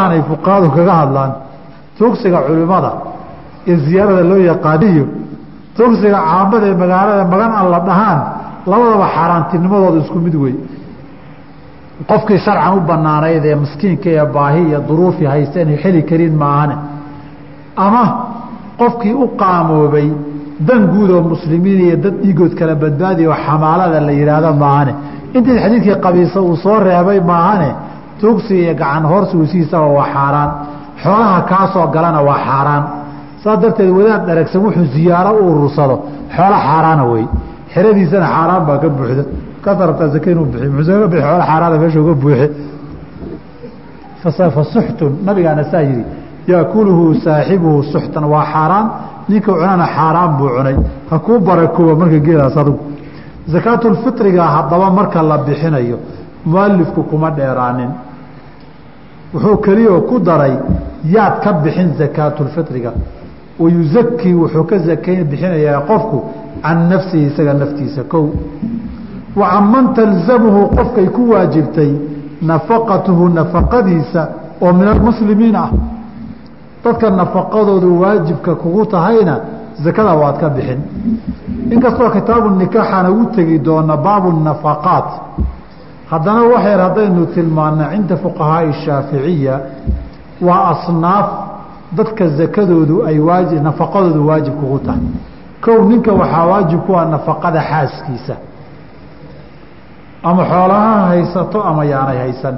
aanay fuqahadu kaga hadlaan tugsiga culimada iyo ziyaarada loo yaqaaniyo tugsiga caamada ee magaalada magan aan la dhahaan labadaba xaaraantinimadooda isku mid wey qofkii sharcan u banaanayd ee miskiinka ee baahi iyo duruufi haysta inay heli karin maahane. Ama qofkii u qaamoobay dan guud oo muslimiin iyo dad dhiigood kala badbaadiya oo xamaalada la yidhaahdo maahane. Intii xadiidkii qabiisa uu soo reebay maahane tugsi iyo gacan hoorsi weysihiisaba waa xaaraan. Xoolaha kaasoo galana waa xaaraan. Saas darteed wadaad dharagsan wuxuu ziyaaro u urursado xoola xaaraana wey. Xeradiisana xaaraan baa ka buuxda. Kaasa rabtaa zake inuu bixiy muxuu ga bixi xoola xaaraana meesha uga buuxe fasuxtun nabigaana saa yidhi yaakuluhu saaxibuhu suxtan. Waa xaaraan. Ninka cunana xaaraan buu cunay. Ha kuu barakooba marka geelaas adugu. Zakaatulfitriga haddaba marka la bixinayo mualifku kuma dheeraanin wuxuu keliyaoo ku daray yaad ka bixin zakaatulfitriga wayuzakii wuxuu ka zakayn bixinayaa qofku can nafsihi isaga naftiisa kow. Wa can man talzamuhu qofkay ku waajibtay nafaqatuhu nafaqadiisa oo min almuslimiin ah. Dadka nafaqadoodu waajibka kugu tahayna zakada waad ka bixin. Inkastoo kitaabu nikaaxana u tegi doona baabu nafaqaat haddana waxyar haddaynu tilmaano cinda fuqahaai shaaficiya waa asnaaf dadka zakadoodu ay waaji nafaqadoodu waajib kugu tahay. Kow ninka waxaa waajib ku ah nafaqada xaaskiisa. Ama xoolaha haysato ama yaanay haysan.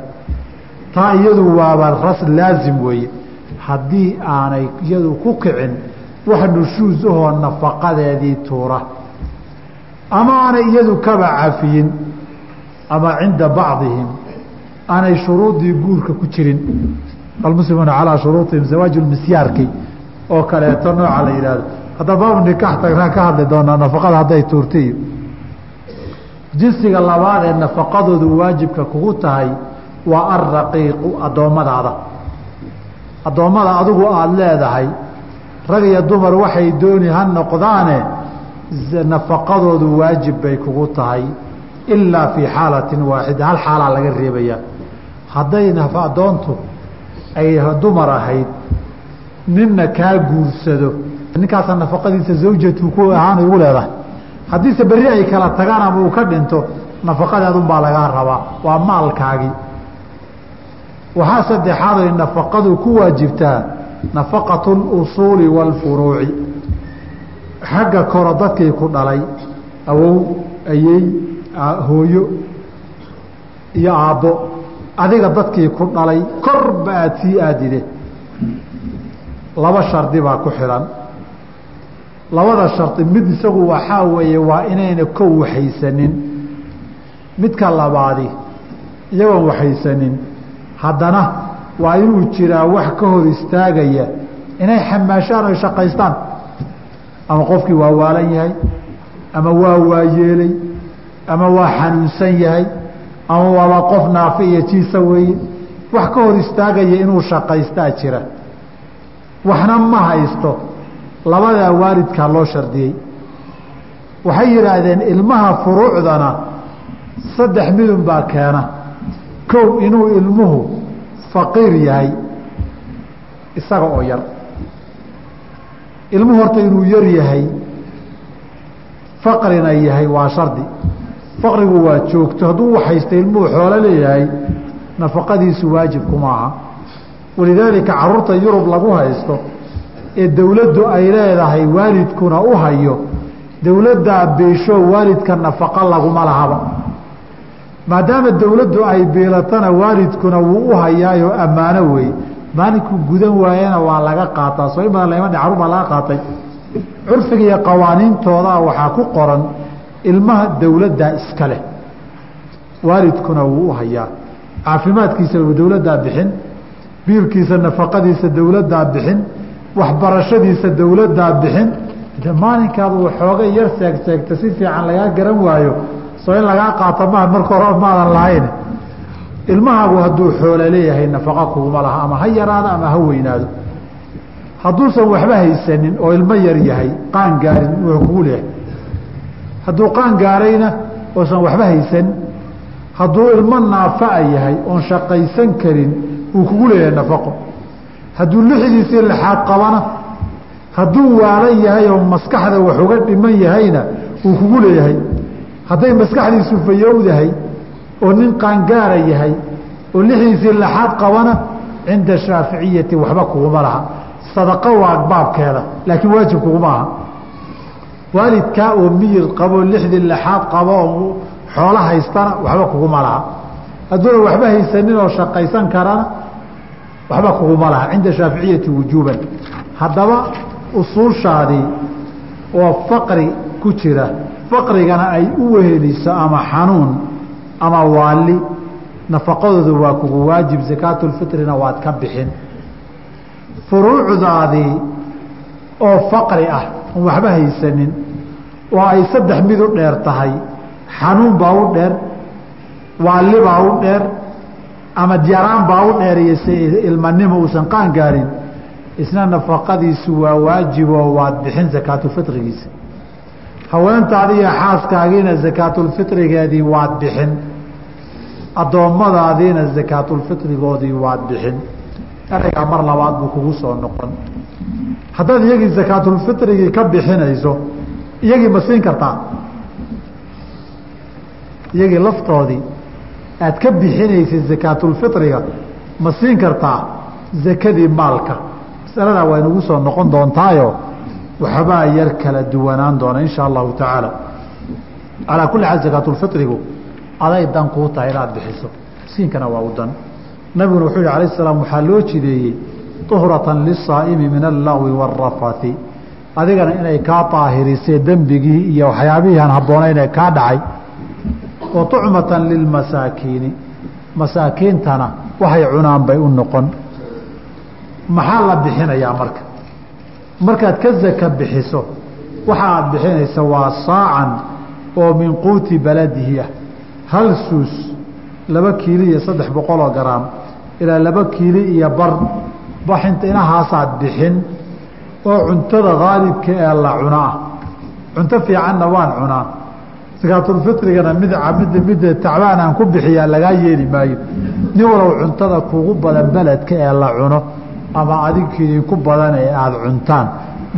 Taa iyadu waaba ras laazim weeye. Haddii aanay iyadu ku kicin wax nushuus ahoo nafaqadeedii tuura. Ama aanay iyadu kaba cafiyin ama cinda bacdihim aanay shuruudii guurka ku jirin almuslimuuna calaa shuruuطihim zawaaj misyaarki oo kaleeto nooca la yihahdo hadda baabu nikaax tagnaan ka hadli doonaa nafaqada hadday tuurtiyo jinsiga labaad ee nafaqadoodu waajibka kugu tahay waa alraqiiqu addoommadaada addoommada adigu aada leedahay rag iyo dumar waxay dooni ha noqdaane nafaqadoodu waajib bay kugu tahay ilaa fii xaalatin waaxida hal xaalaa laga reebaya hadday addoontu ay dumar ahayd ninna kaa guursado ninkaasa nafaqadiisa zawjatu ku ahaan ugu leedahay haddiise berri ay kala tagaan ama uu ka dhinto nafaqadeedunbaa lagaa rabaa waa maalkaagii waxaa saddexaad ay nafaqadu ku waajibtaa nafaqatu اlusuuli wاlfuruuci xagga koro dadkii ku dhalay awow ayey hooyo iyo aabbo. Adiga dadkii ku dhalay korba aada sii aadide laba shardi baa ku xidhan labada shardi mid isagu waxaa weeye waa inayna kow waxaysanin. Midka labaadi iyagoon waxaysanin. Haddana waa inuu jiraa wax ka hor istaagaya. Inay xamaashaan oy shaqaystaan. Ama qofkii waa waalan yahay ama waa waayeelay ama waa xanuunsan yahay ama waaba qof naafi iyo jiisa weeye wax ka hor istaagaya inuu shaqaystaa jira. Waxna ma haysto labadaa waalidkaa loo shardiyey. Waxay yidhaahdeen ilmaha furuucdana saddex midun baa keena. Kow inuu ilmuhu faqiir yahay isaga oo yar. Ilmuhu horta inuu yar yahay faqrina yahay waa shardi faqrigu waa joogto hadduu waxaysta ilmuhu xoolo leeyahay nafaqadiisu waajib kuma aha walidaalika carruurta yurub lagu haysto ee dowladdu ay leedahay waalidkuna u hayo dowladdaa biisho waalidka nafaqo laguma lahaba. Maadaama dowladdu ay biilatana waalidkuna wuu u hayaayo ammaano wey maalinku gudan waayana waa laga qaataa? Soo in badan lama dhe carur baa laga qaatay. Curfiga iyo qawaaniintoodaa waxaa ku qoran ilmaha dowladdaa iska leh. Waalidkuna wuu u hayaa. Caafimaadkiisa dowladdaa bixin. Biilkiisa nafaqadiisa dowladdaa bixin. Waxbarashadiisa dowladdaa bixin. Maalinkaadu waxoogay yar seeg seegta si fiican lagaa garan waayo? Soo in lagaa qaato ma marka hore maadan lahayn. Ilmahaagu hadduu xoolo leeyahay nafaqa kuguma laha ama ha yaraado ama ha weynaado. Hadduusan waxba haysanin oo ilmo yar yahay qaan gaarin wuxuu kugu leeyahay hadduu qaan gaarayna oosan waxba haysan. Hadduu ilmo naafaa yahay oon shaqaysan karin wuu kugu leeyahay nafaqo. Hadduu lixdiisii lixaad qabana hadduu waalan yahay oo maskaxda wax uga dhiman yahayna wuu kugu leeyahay. Hadday maskaxdiisu fayowdahay oo nin qaangaara yahay oo lixdiisii lixaad qabana cinda shaaficiyati waxba kuguma laha. Sadaqo waa baabkeeda laakiin waajib kuguma aha waalidkaa oo miyir qabo lixdii lixaad qabo oo xoolo haystana waxba kuguma laha. Hadduuna waxba haysanin oo shaqaysan karana waxba kuguma laha cinda shaaficiyati wujuuban. Haddaba usuushaadii oo faqri ku jira faqrigana ay u weheliso ama xanuun ama waali nafaqadoodu waa kugu waajib sakaatulfitrina waad ka bixin. Furuucdaadii oo faqri ah oon waxba haysanin oo ay saddex mid u dheer tahay. Xanuun baa u dheer waali baa u dheer ama yaraan baa u dheer iyo se ilmanimo uusan qaan gaarin. Isna nafaqadiisu waa waajiboo waad bixin sakaatulfitrigiisa haweentaadi iyo xaaskaagiina sakaatulfitrigeedii waad bixin. Addoommadaadiina sakaatulfitrigoodii waad bixin. Ereygaa mar labaad buu kugu soo noqon. Haddaad iyagii sakaatulfitrigii ka bixinayso iyagii ma siin kartaa? Iyagii laftoodii aad ka bixinaysay sakaatulfitriga ma siin kartaa zakadii maalka? Masaladaa waa inugu soo noqon doontaayo. Waxbaa yar kala duwanaan doona insha allahu tacaala. Calaa kulli xaal sakaatulfitrigu aday dan kuu tahay inaad bixiso. Miskiinkana waa u dan. Nabiguna wuxuu yihi alayh salaam waxaa loo jideeyey tuhratan lisaa'imi min allagwi waarafathi adigana inay kaa daahirisee dembigii iyo waxyaabihii aan habboonaynee kaa dhacay wa tucmatan lilmasaakiini masaakiintana waxay cunaan bay u noqon. Maxaa la bixinayaa marka? Markaad ka zaka bixiso waxa aad bixinaysa waa saacan oo min quuti baladihi ah. Hal suus laba kiili iyo saddex boqoloo garaam ilaa laba kiili iyo bar. Baxinta inahaasaad bixin oo cuntada haalibka ee la cuna. Ah cunto fiicanna waan cunaa sakaatulfitrigana mid mid midda tacbaan aan ku bixiyaa lagaa yeeli maayo. Nin walow cuntada kugu badan beledka ee la cuno ama adinkiidinku badan ee aada cuntaan.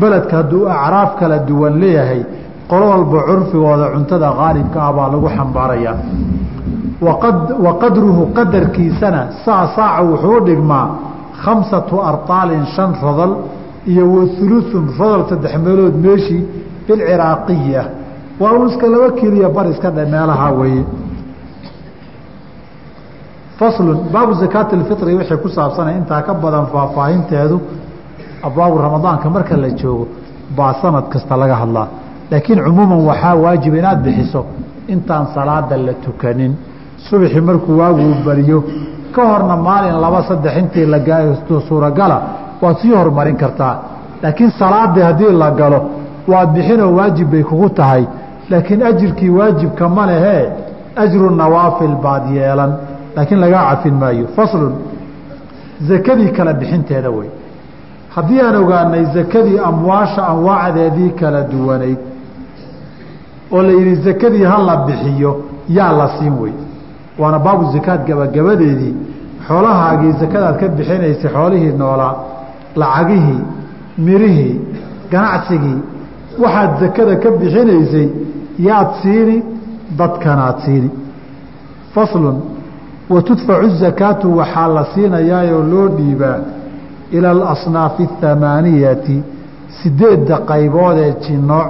Beledka hadduu acraaf kala duwan leeyahay qolo walba curfigooda cuntada haalibka ah baa lagu xambaarayaa wa qadruhu qadarkiisana saa saaca wuxuu dhigmaa khamsatu arطaalin shan rodol iyo wa uluثun rodol saddex meelood meeshii bilciraaqiyi ah waa un iska laba kiliya bar iska dhe meelaha weeye. Faslun baabu zakaati اlfitri wixii ku saabsanay intaa ka badan faahfaahinteedu abwaabu ramadaanka marka la joogo baa sanad kasta laga hadlaa. Laakiin cumuuman waxaa waajib inaad bixiso intaan salaada la tukanin. Subaxii markuu waaguu bariyo ka horna maalin laba saddex intii la suuragala waad sii horumarin kartaa. Laakiin salaadii haddii la galo waad bixinoo waajib bay kugu tahay. Laakiin ajirkii waajibka ma lehee ajru nawaafil baad yeelan. Laakiin lagaa cafin maayo. Faslun zakadii kala bixinteeda wey haddii aan ogaanay zakadii amwaasha anwaacdeedii kala duwanayd oo la yidhi zakadii ha la bixiyo yaa la siin wey waana baabu zakaad gabagabadeedii. Xoolahaagii zakadaad ka bixinaysay xoolihii noolaa lacagihii mirihii ganacsigii waxaad zakada ka bixinaysay yaad siini dadkanaad siini. Faslun wa tudfacu zakaatu waxaa la siinayaayoo loo dhiibaa ila alasnaafi athamaaniyati sideedda qaybood ee jinooc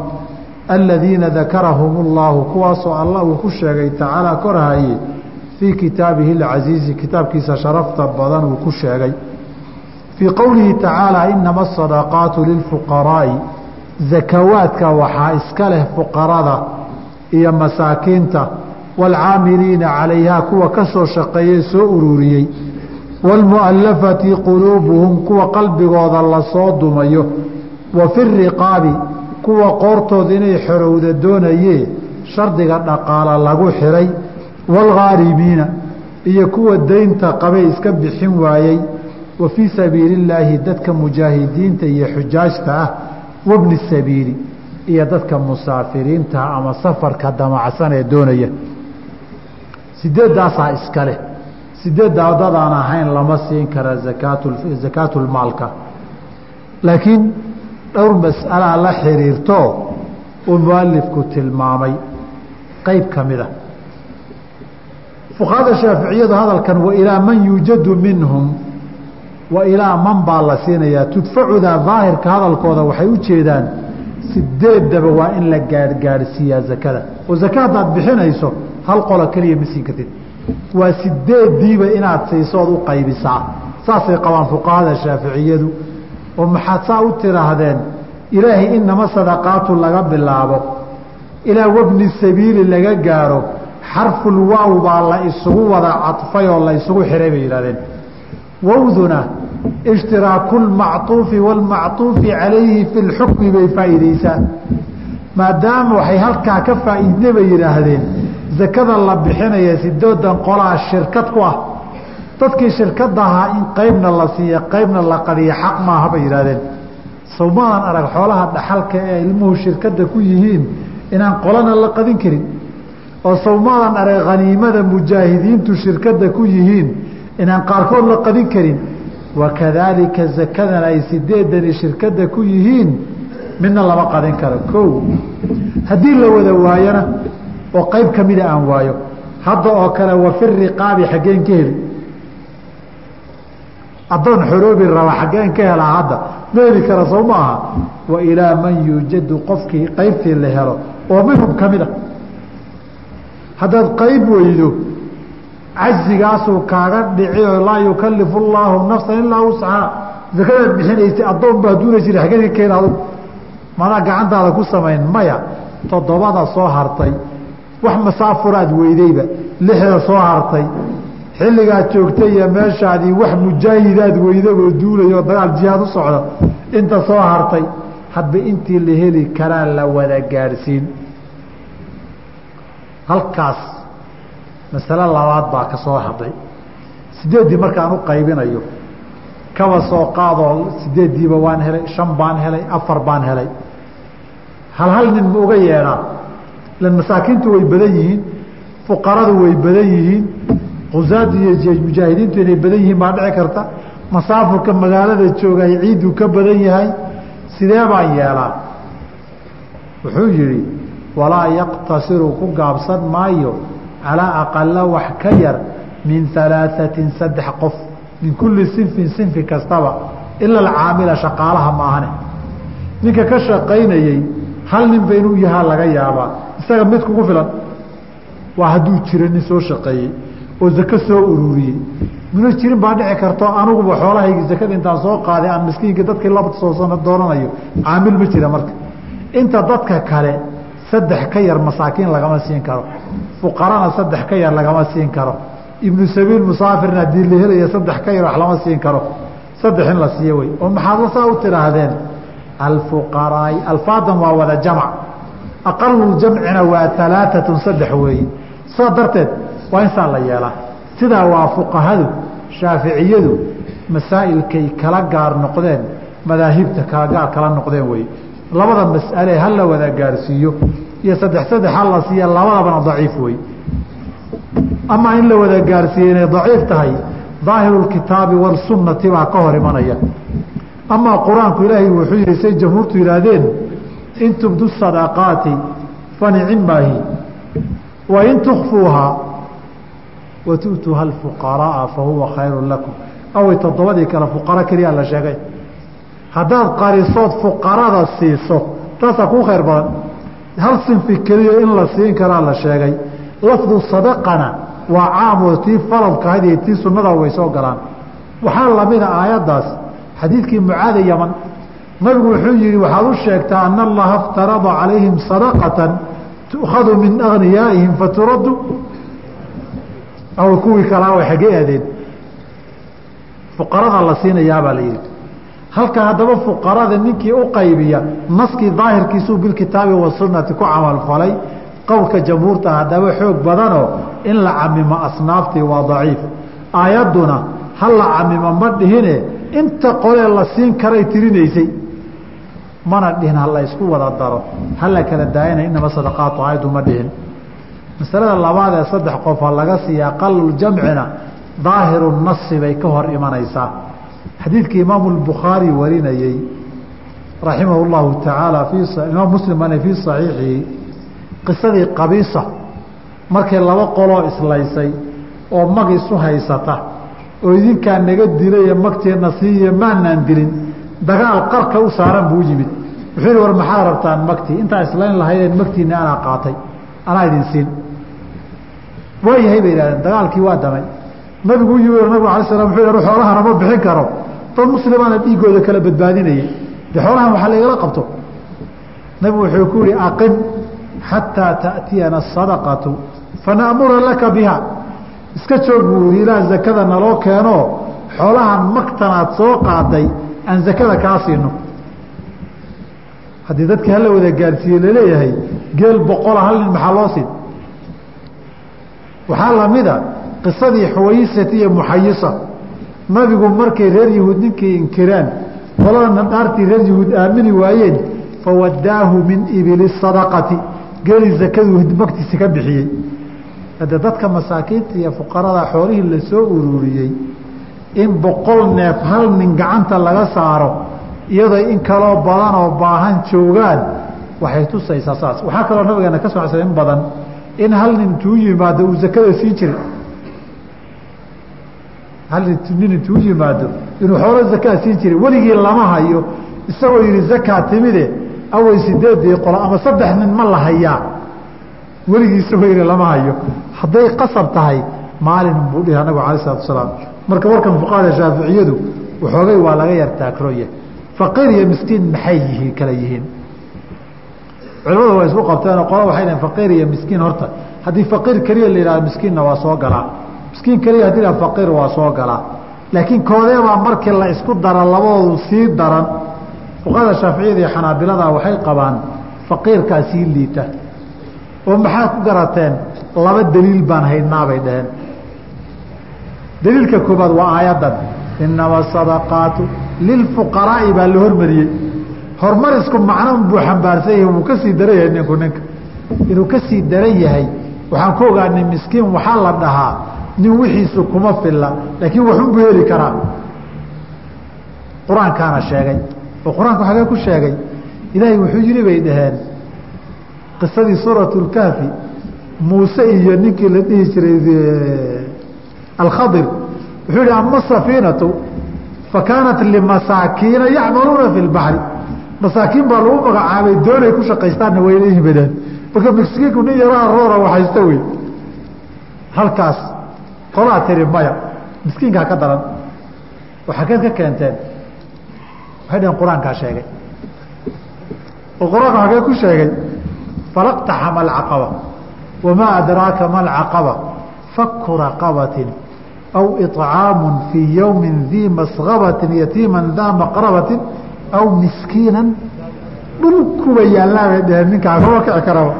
aladiina dakarahum اllaahu kuwaasoo allah uu ku sheegay tacaala korhaye fii kitaabihi اlcasiizi kitaabkiisa sharafta badan uu ku sheegay fii qowlihi tacaala inama asadaqaatu lilfuqaraa'i zakawaadka waxaa iska leh fuqarada iyo masaakiinta. Waalcaamiliina calayhaa kuwa ka soo shaqeeyey soo ururiyey. Waalmu'allafati quluubuhum kuwa qalbigooda la soo dumayo. Wa fi riqaabi kuwa qoortooda inay xorowda doonayee shardiga dhaqaala lagu xiray. Waalghaarimiina iyo kuwa daynta qabay iska bixin waayey wa fii sabiili illaahi dadka mujaahidiinta iyo xujaajta ah wabni sabiili iyo dadka musaafiriinta ama safarka damacsan ee doonaya. Sideeddaasaa iska leh. Sideedda wadadaan ahayn lama siin kara zakaatulmaalka laakiin dhowr mas'alaa la xiriirto uu mualifku tilmaamay. Qeyb ka mida fuqahada shaaficiyadu hadalkan wa ilaa man yuujadu minhum wa ilaa man baa la siinayaa. Tudfacudaa daahirka hadalkooda waxay u jeedaan sideedaba waa in la gaadhgaadhsiiyaa zakada. Oo zaka haddaad bixinayso hal qola keliya ma siin kartid. Waa sideediiba inaad siisood u qaybisaa. Saasay qabaan fuqahada shaaficiyadu. Oo maxaad saa u tidhaahdeen ilaahay inama sadaqaatu laga bilaabo. Ilaa wabni sabiili laga gaaro xarful waaw baa la isugu wada cadfay oo la isugu xiray bay yidhahdeen wowduna ishtiraaku lmacuufi wاlmacuufi calayhi fi lxukmi bay faa'iideysaa maadaama waxay halkaa ka faa'iidne bay yidhaahdeen. zakada la bixinaya sidoodan qolaa shirkad ku ah. dadkii shirkada ahaa in qaybna la siiya qaybna la qadiya xaq maaha bay yidhahdeen sawmadan arag xoolaha dhaxalka ee ilmuhu shirkada ku yihiin inaan qolana la qadin karin. oo sawmadan arag haniimada mujaahidiintu shirkada ku yihiin inaan qaarkood la qadin karin. Wakadaalika zakadan ay sideedani shirkada ku yihiin midna lama qadin karo. Ko haddii la wada waayona oo qayb kamida aan waayo hadda oo kale wafi riqaabi xaggeen ka heli addoon xoroobi raba xaggeen ka helaa hadda ma heli kara soo ma aha. Wa ilaa man yuujadu qofkii qaybtii la helo oo minhum ka mid a haddaad qayb weydo cazigaasuu kaaga dhici oo laa yukalifu llaahu nafsan ilaa wuscaha zakadaad bixinaysay addoon baa duuna jira xaggeen ka keena adug madaa gacantaada ku samayn. Maya toddobada soo hartay. Wax masaafuraad weydeyba lixda soo hartay. Xilligaad joogtay iyo meeshaadii wax mujaahidaad weydaboo duulayo dagaal jihaad u socdo inta soo hartay. Hadba intii la heli karaa la wada gaadhsiin. Halkaas masale labaad baa ka soo hadhay sideeddii markaan u qaybinayo kaba soo qaadoo sideeddiiba waan helay shan baan helay afar baan helay. Hal hal nin ma uga yeedhaa ilan masaakiintu way badan yihiin fuqaradu way badan yihiin qusaadu iyo mujaahidiintu inay badan yihiin baa dhici karta. Masaafurka magaalada joogay ciidduu ka badan yahay sidee baan yeelaa? Wuxuu yihi walaa yaqtasiru ku gaabsan maayo calaa aqala wax ka yar min alaaثatin saddex qof min kulli sinfin sinfi kastaba ila alcaamila shaqaalaha maahane ninka ka shaqaynayey hal ninba inuu yahaa laga yaabaa isaga mid kugu filan waa hadduu jiro nin soo shaqeeyey oo zako soo ururiyey muna jirin baa dhici karto aniguba xoolahaygi zakada intaan soo qaaday aan miskiinka dadkii laba dooranayo caamil ma jira marka inta dadka kale saddex ka yar masaakiin lagama siin karo. Fuqarana saddex ka yar lagama siin karo. Ibnu sabiil musaafirna haddii la helaya saddex ka yar wax lama siin karo. Saddex in la siiyo wey. Oo maxaad saa u tidhaahdeen? Alfuqaraai alfaadan waa wada jamc aqaluljamcina waa alaaatun saddex weeye saa darteed waa in saa la yeelaa. Sidaa waa fuqahadu shaaficiyadu masaa'ilkay kala gaar noqdeen madaahibta kala gaar kala noqdeen wey labada mas'ale ha la wada gaarsiiyo iyo saddex saddex ha la siiya labadabana daciif wey amaa in la wada gaarsiiye inay daciif tahay daahiru kitaabi wasunnati baa ka hor imanaya. Amaa qur'aanku ilaahay wuxuu yihi say jamhuurtu yihaahdeen in tubdu sadaqaati fanicim maahi wain tukfuuhaa watu'tuuha alfuqaraaa fahuwa khayru lakum. Away toddobadii kale fuqara keliyaa la sheegay haddaad qarisood fuqarada siiso taasaa kuu khayr badan. Hal sinfi keliya in la siin karaa la sheegay. Lafdu sadaqana waa caamoo tii faradka ahayd iyo tii sunnada way soo galaan. Waxaa lamida aayaddaas. Xadiidkii mucaada yaman. Nabigu wuxuu yihi waxaad u sheegtaa ana allaha iftarada calayhim sadaqatan tu'khadu min agniyaa'ihim faturaddu. Aw kuwii kalaa way xaggee aadeen fuqarada la siinayaabaa la yihi halka haddaba fuqarada ninkii u qaybiya naskii daahirkiisuu bilkitaabi wasunati ku camalfalay qowlka jamhuurta haddaba xoog badanoo in la camimo asnaaftii waa daciif. Aayadduna ha la camimo ma dhihine inta qolee la siin karay tirinaysay. Mana dhihin ha la wada daro. Hala kala daayana inama sadaqaatu aayaddu ma dhihin. Masalada labaad ee saddex qof ha laga siiya aqaluljamcina daahiru nasi bay ka hor imanaysaa xadiidkii imaamu lbukhaari warinayey raximah llahu tacaala imaam muslim ane fii saxiixihi qisadii qabiisa markay laba qoloo islaysay oo mag isu haysata oo idinkaa naga dilay magteenna siiya maanaan dilin dagaal qarka u saaran buu yimid. Wuxuu war maxaad rabtaan magtii? Intaa islayn lahaydeen magtiinni anaa qaatay anaa idin siin. Waayahay bay ihahdeen dagaalkii waa damay. Nabigu u yimi nabigu alay slam wuxuu yh xoolahana ma bixin karo dad muslimaana dhiigooda kala badbaadinayay de xoolahan waxaa laygala qabto nabigu wuxuu ku yihi aqim xataa taأtiyana الsadaqatu fana'mura laka biha iska joog buu yihi ilaa zakada naloo keeno xoolahan magtanaad soo qaaday aan zakada kaa siino haddii dadkii hala wada gaadhsiiye laleeyahay geel boqola hal nin maxaa loo siin waxaa lamida qisadii xuwaysat iyo muxayisa nabigu markay reer yahuud ninkay inkiraan qoladana dhaartii reer yahuud aamini waayeen fawadaahu min ibili sadaqati geeli zakadu magtiisa ka bixiyey. Hadde dadka masaakiinta iyo fuqarada xoolihii la soo ururiyey in boqol neef hal nin gacanta laga saaro iyadoo in kaloo badan oo baahan joogaan waxay tusaysaa saas. Waxaa kaloo nabigeena ka socsa in badan in hal nin intuu yimaado uu zakada siin jiray hal nin intuu yimaado inuu xoolo zakaa siin jiray. Weligii lama hayo. Isagoo yihi zakaa timide. Awey sideedii qolo ama saddex nin ma la hayaa. Weligii isagoo yihi lama hayo. Hadday qasab tahay maalin buu dhihi anagu alay salatu asalaam marka warkan fuqahada shaaficiyadu waxoogay waa laga yar taagroya faqiir iyo miskiin maxay yihiin kala yihiin? Culimadu waa isku qabteen oo qola waxay dhaheen faqiir iyo miskiin horta. Haddii faqiir keliya la yidhahdo miskiinna waa soo galaa miskiin keliya haddii la faqiir waa soo galaa laakiin koodeebaa markii la isku dara labadoodu sii daran fuqahada shaaficiyada iyo xanaabilada waxay qabaan faqiirkaa sii liita. Oo maxaad ku garateen? Laba daliil baan haynaa bay dhaheen. Daliilka koobaad waa aayaddan. Inama sadaqaatu lilfuqaraa'i baa la hormariyey. Horumarisku macno buu xambaarsan yahay wuu ka sii daran yahay ninku ninka. Inuu ka sii daran yahay waxaan ku ogaanay miskiin waxaa la dhahaa nin wixiisu kuma filla laakiin waxunbuu heli karaa. Qur'aankaana sheegay. Oo qur'aanka xagee ku sheegay ilaahay wuxuu yidhi bay dhaheen qisadii suuratu lkahfi muuse iyo ninkii la dhihi jiray alkhadir wuxuu yihi ama safiinatu fakaanat limasaakiina yacmaluuna fi lbaxri masaakiin baa lagu magacaabay doonay ku shaqaystaanna wayla hibadeen marka miskiinku nin yaro aroora waxaysta wey halkaas qolaa tiri maya. Miskiinkaa ka daran. Waxaa keed ka keenteen. Waxay dhaheen qur'aankaa sheegay. Oo qur'aanka xagee ku sheegay falaqtaxama alcaqaba wamaa adraaka ma alcaqaba faku raqabatin aw iطcaamu fii yowmi dii masgabatin yatiima daa maqrabatin aw miskiina dhulkuba yaallaa bay dhaheen ninkaa kama kici karaba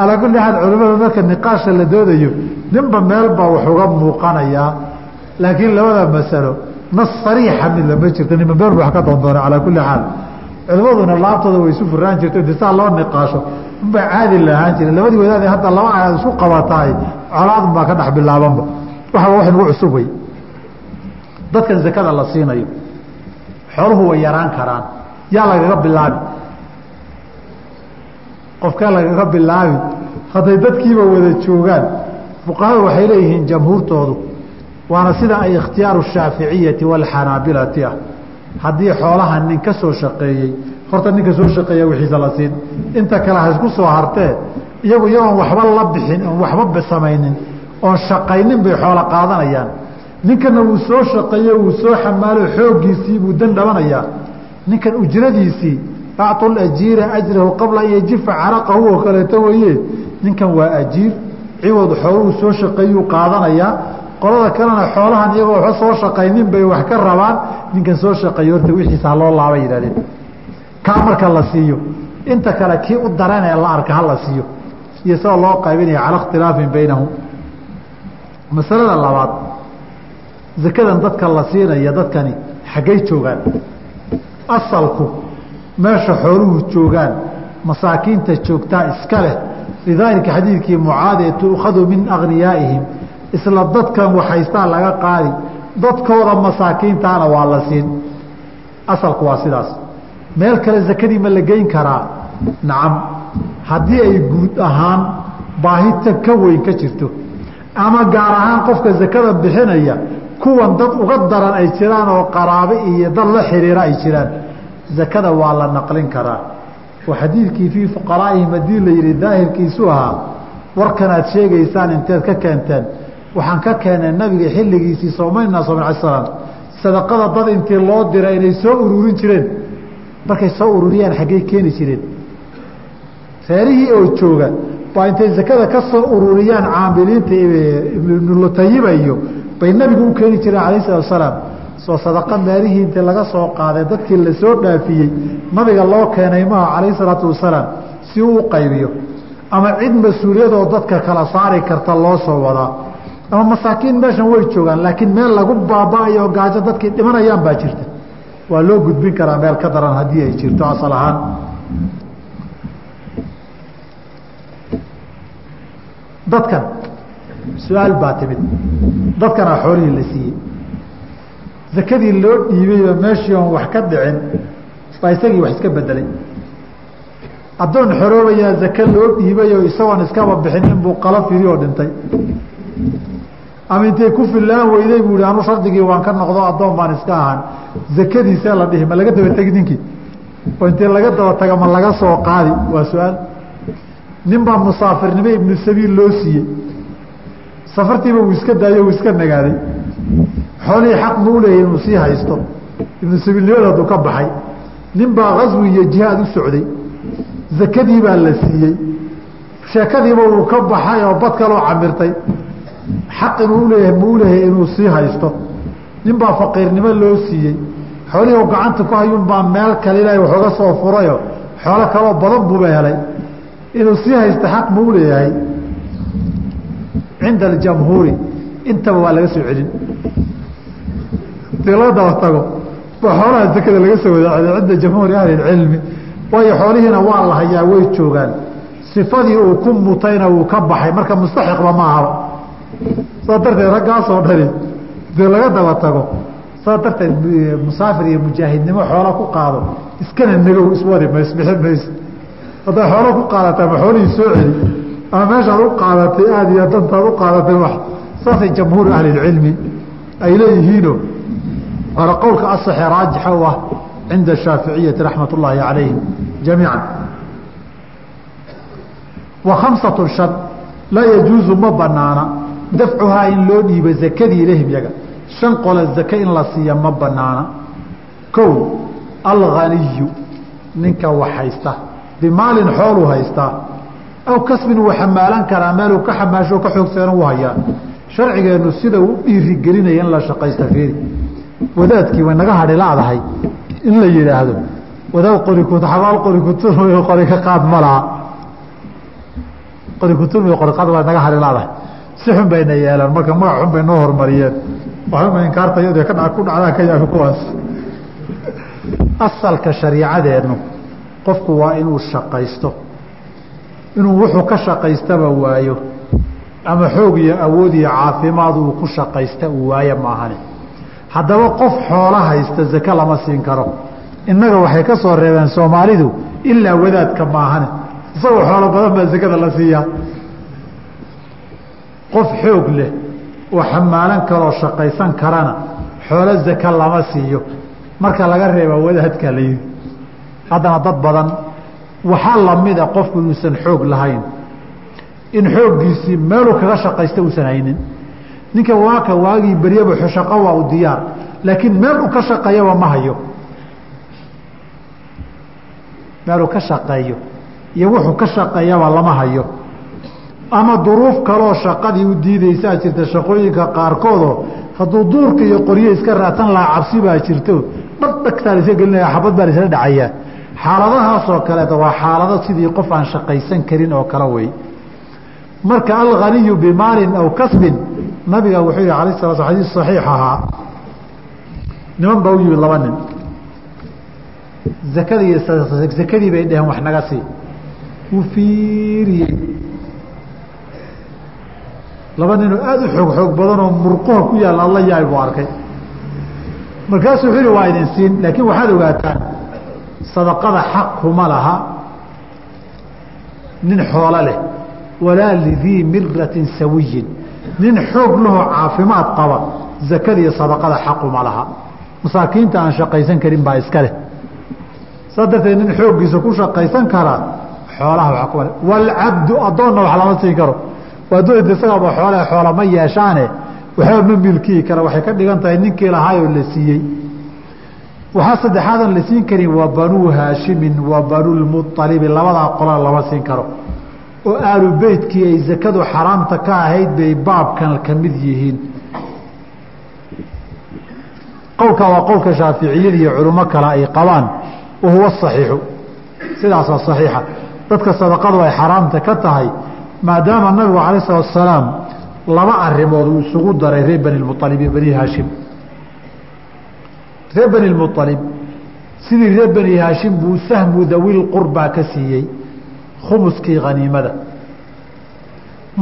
alaa kulli xaal culimada marka niqaasha la doodayo ninba meelbaa wax uga muuqanayaa laakiin labada masalo nas sariixa mid lama jirto ninba meel wax ka doondoona calaa kulli xaal culimaduna laabtooda way isu furaan jirto inti saa loo niqaasho. Unbaa caadi lahaan jira labadii wadaad hadda laba ayaad isku qabataay colaadun baa ka dhex bilaabanba waxaba wax nagu cusub wey dadkan zakada la siinayo. Xooluhu way yaraan karaan. Yaa lagaga bilaabi qofkee lagaga bilaabi hadday dadkiiba wada joogaan fuqahada waxay leeyihiin jamhuurtoodu waana sida ay ikhtiyaaru shaaficiyati waalxanaabilati ah. Haddii xoolaha nin ka soo shaqeeyey horta ninka soo shaqeeya wixiisa la siin. Inta kale ha soo hartee iyagu iyagoon waxba la bixin oon waxba samaynin oon shaqaynin bay xoolo qaadanayaan. Ninkana wuu soo shaqeeye wuu soo xamaalo xooggiisii buu dan dhabanayaa. Ninkan ujradiisii acطu ajiira ajrahu qabla an yajifa caraqahu oo kaleeto weye ninkan waa ajiir ciwad xooluhu soo shaqeeyuu qaadanayaa qolada kalena xoolahan iyagoo waxba soo shaqaynin bay wax ka rabaan. Ninkan soo shaqeeyo horta wixiisa haloo laaba yidhahdeen. Kaa marka la siiyo. Inta kale kii u daran ee la arka hala siiyo. Iyo sida loo qaybinaya cala ikhtilaafin baynahum masalada labaad zakadan dadka la siinaya dadkani xaggay joogaan. Asalku meesha xooluhu joogaan masaakiinta joogtaa iska leh. Lidaalika xadiidkii mucaad ee tuukhadu min agniyaaihim isla dadkan waxhaystaa laga qaadi dadkooda masaakiintaana waa la siin. Asalku waa sidaas. Meel kale zakadii ma la geyn karaa? Nacam. Haddii ay guud ahaan baahita ka weyn ka jirto ama gaar ahaan qofka zakada bixinaya kuwan dad uga daran ay jiraan oo qaraabe iyo dad la xiriira ay jiraan zakada waa la naqlin karaa. Oo xadiidkii fii fuqaraa'ihim haddii la yidhi daahirkiisu ahaa warkanaad sheegaysaan inteed ka keenteen. Waxaan ka keenay nabiga xilligiisii soomayna soomn ala slam sadaqada dad intii loo dira inay soo ururin jireen. Markay soo ururiyaan xaggey keeni jireen. Reerihii oo jooga baa intay zakada ka soo ururiyaan caamiliinta ibnulutayiba iyo bay nabigu u keeni jireen alayh salatu asalaam soo sadaqa meelihii intii laga soo qaaday dadkii la soo dhaafiyey nabiga loo keenay maha calayh salaatu wasalaam si uu qaybiyo. Ama cid mas'uuliyadoo dadka kala saari karta loo soo wadaa. Ama masaakiin meeshan way joogaan laakiin meel lagu baaba-ayo gaajo dadkii dhimanayaan baa jirta. Waa loo gudbin karaa meel ka daran haddii ay jirto asal ahaan. Dadkan su'aal baa timid. Dadkanaa xoolihii la siiyey zakadii loo dhiibayba meeshii oon wax ka dhicin baa isagii wax iska bedelay addoon xoroobayaa zake loo dhiibayoo isagoon iskaba bixin inbuu qala firi oo dhintay. Ama intay ku fillaan weyday buu ihi anu shardigii waan ka noqdo addoon baan iska ahaan. Zakadiisee la dhihi ma laga daba tegi ninkii? Oo intee laga daba taga ma laga soo qaadi? Waa su'aal. Nin baa musaafirnimo ibnu sabiil loo siiyey. Safartiiba uu iska daayo uu iska nagaaday xoolihii xaq ma u leeyahy inuu sii haysto. Ibnu sabiilnimada hadduu ka baxay. Nin baa kaswi iyo jihaad u socday. Zakadii baa la siiyey. Sheekadiiba uu ka baxay oo bad kaloo camirtay. Xaq inuu uleeyahay ma u leeyahay inuu sii haysto. Nin baa faqiirnimo loo siiyey. Xoolihii gacanta ku hayuun baa meel kale ilaahay waxooga soo furayo. Xoolo kaloo badan buuba helay. Inuu sii haysto xaq ma u leeyahay. Cinda aljamhuuri. Intaba waa laga soo celin haddii loo daba tago. Baa xoolaha zakada laga soo wada celiyo cinda jamhuuri ahli cilmi. Waayo xoolihiina waa la hayaa way joogaan. Sifadii uu ku mutayna wuu ka baxay marka mustaxiqba ma ahaba saa darteed raggaasoo dhani dee laga daba tago. Saa darteed musaafir iyo mujaahidnimo xoola ku qaado iskana negow iswadi mays bixin mayso hadday xoolo ku qaadataa ma xoolihii soo celi ama meeshaad u qaadatay aada iyo dantaad u qaadatay wax saasay jamhuuru ahlilcilmi ay leeyihiino waana qowlka asaxe raajixa u ah cinda shaaficiyati raxmat ullaahi calayhim jamiica wa khamsatu shan laa yajuuzu ma banaana dafcuhaa in loo dhiibo zakadii ilahim yaga. Shan qole zake in la siiya ma banaana kow alghaniyu ninka wax haysta bimaalin xooluu haystaa aw kasbin wuu xamaalan karaa meeluu ka xamaasho ka xoogseena u hayaa. Sharcigeennu sida u dhiirigelinaya in la shaqaysta fiiri wadaadkii way naga hadhi laadahay in la yidhaahdo wadaad qorikut xabaal qorikuturmy qori ka qaad ma laha. Qorikuturmy qorikaad waa naga hadhi laadahay si xun bayna yeelaan marka magac xun bay noo horumariyeen waxuma inkaarta iyadoo ka ku dhacdaan ka yaabi kuwaas. Asalka shariicadeennu qofku waa inuu shaqaysto. Inuu wuxuu ka shaqaystaba waayo. Ama xoog iyo awood iyo caafimaad uu ku shaqaysta uu waayo maahane haddaba qof xoolo haysta zake lama siin karo. Innaga waxay ka soo reebeen soomaalidu ilaa wadaadka maahane. Isagoo xoolo badan baa zakada la siiyaa. Qof xoog leh oo xamaalan karoo shaqaysan karana xoolo zake lama siiyo. Marka laga reeba wadaadka la yidhi haddana dad badan waxaa lamida qofku inuusan xoog lahayn. In xooggiisii meeluu kaga shaqaysta uusan haynin ninka waaka waagii beryaba shaqo waa u diyaar laakiin meel uu ka shaqeeyaba ma hayo. Meeluu ka shaqeeyo iyo wuxuu ka shaqeeyaba lama hayo. Ama duruuf kaloo shaqadii u diidaysaa jirta shaqooyinka qaarkoodoo hadduu duurka iyo qoryo iska raadsan lahaa cabsi baa jirto dhagdhagtaa la iska gelinaya xabad baa la isla dhacayaa xaaladahaasoo kaleeta waa xaalado sidii qof aan shaqaysan karin oo kale wey marka alghaniyu bimaalin aw kasbin nabiga wuxuu yihi ala sala xadiis saxiix ahaa. Niman baa u yimid laba nin. Zakadii zakadii bay dheheen wax naga sii. Wuu fiiriyey. Laba ninoo aada u xoog xoog badan oo murquha ku yaalla alla yahay buu arkay. Markaasuu wuxuu yihi waa idin siin. Laakiin waxaad ogaataan sadaqada xaq laha. Nin xoolo leh. Walaa lidii miratin sawiyin nin xoog lahoo caafimaad qaba zakada iyo sadaqada xaquma laha. Masaakiinta aan shaqaysan karin baa iska leh. Saa darteed nin xooggiisa ku shaqaysan karaa xoolaha waa kuma walcabdu addoonna wax lama siin karo. Addoonta isagaaba xoole xoola ma yeeshaane waxba ma milkiyi kara waxay ka dhigan tahay ninkii lahaayoo la siiyey. Waxaa saddexaadan la siin karin waa banuu haashimin wa banulmualibi labadaa qola lama siin karo oo aalu beytkii ay zakadu xaraamta ka ahayd bay baabkan ka mid yihiin. Qowlkaa waa qowlka shaaficiyada iyo culimo kale ay qabaan wa huwa saxiixu. Sidaasoo saxiixa. Dadka sadaqadu ay xaraamta ka tahay maadaama nabigu alayh salatu asalaam laba arimood uu isugu daray reer bani lmualib iyo bani haashim. Reer bani lmualib sidii reer bani haashim buu sahmu dawil ka siiyey khumuskii haniimada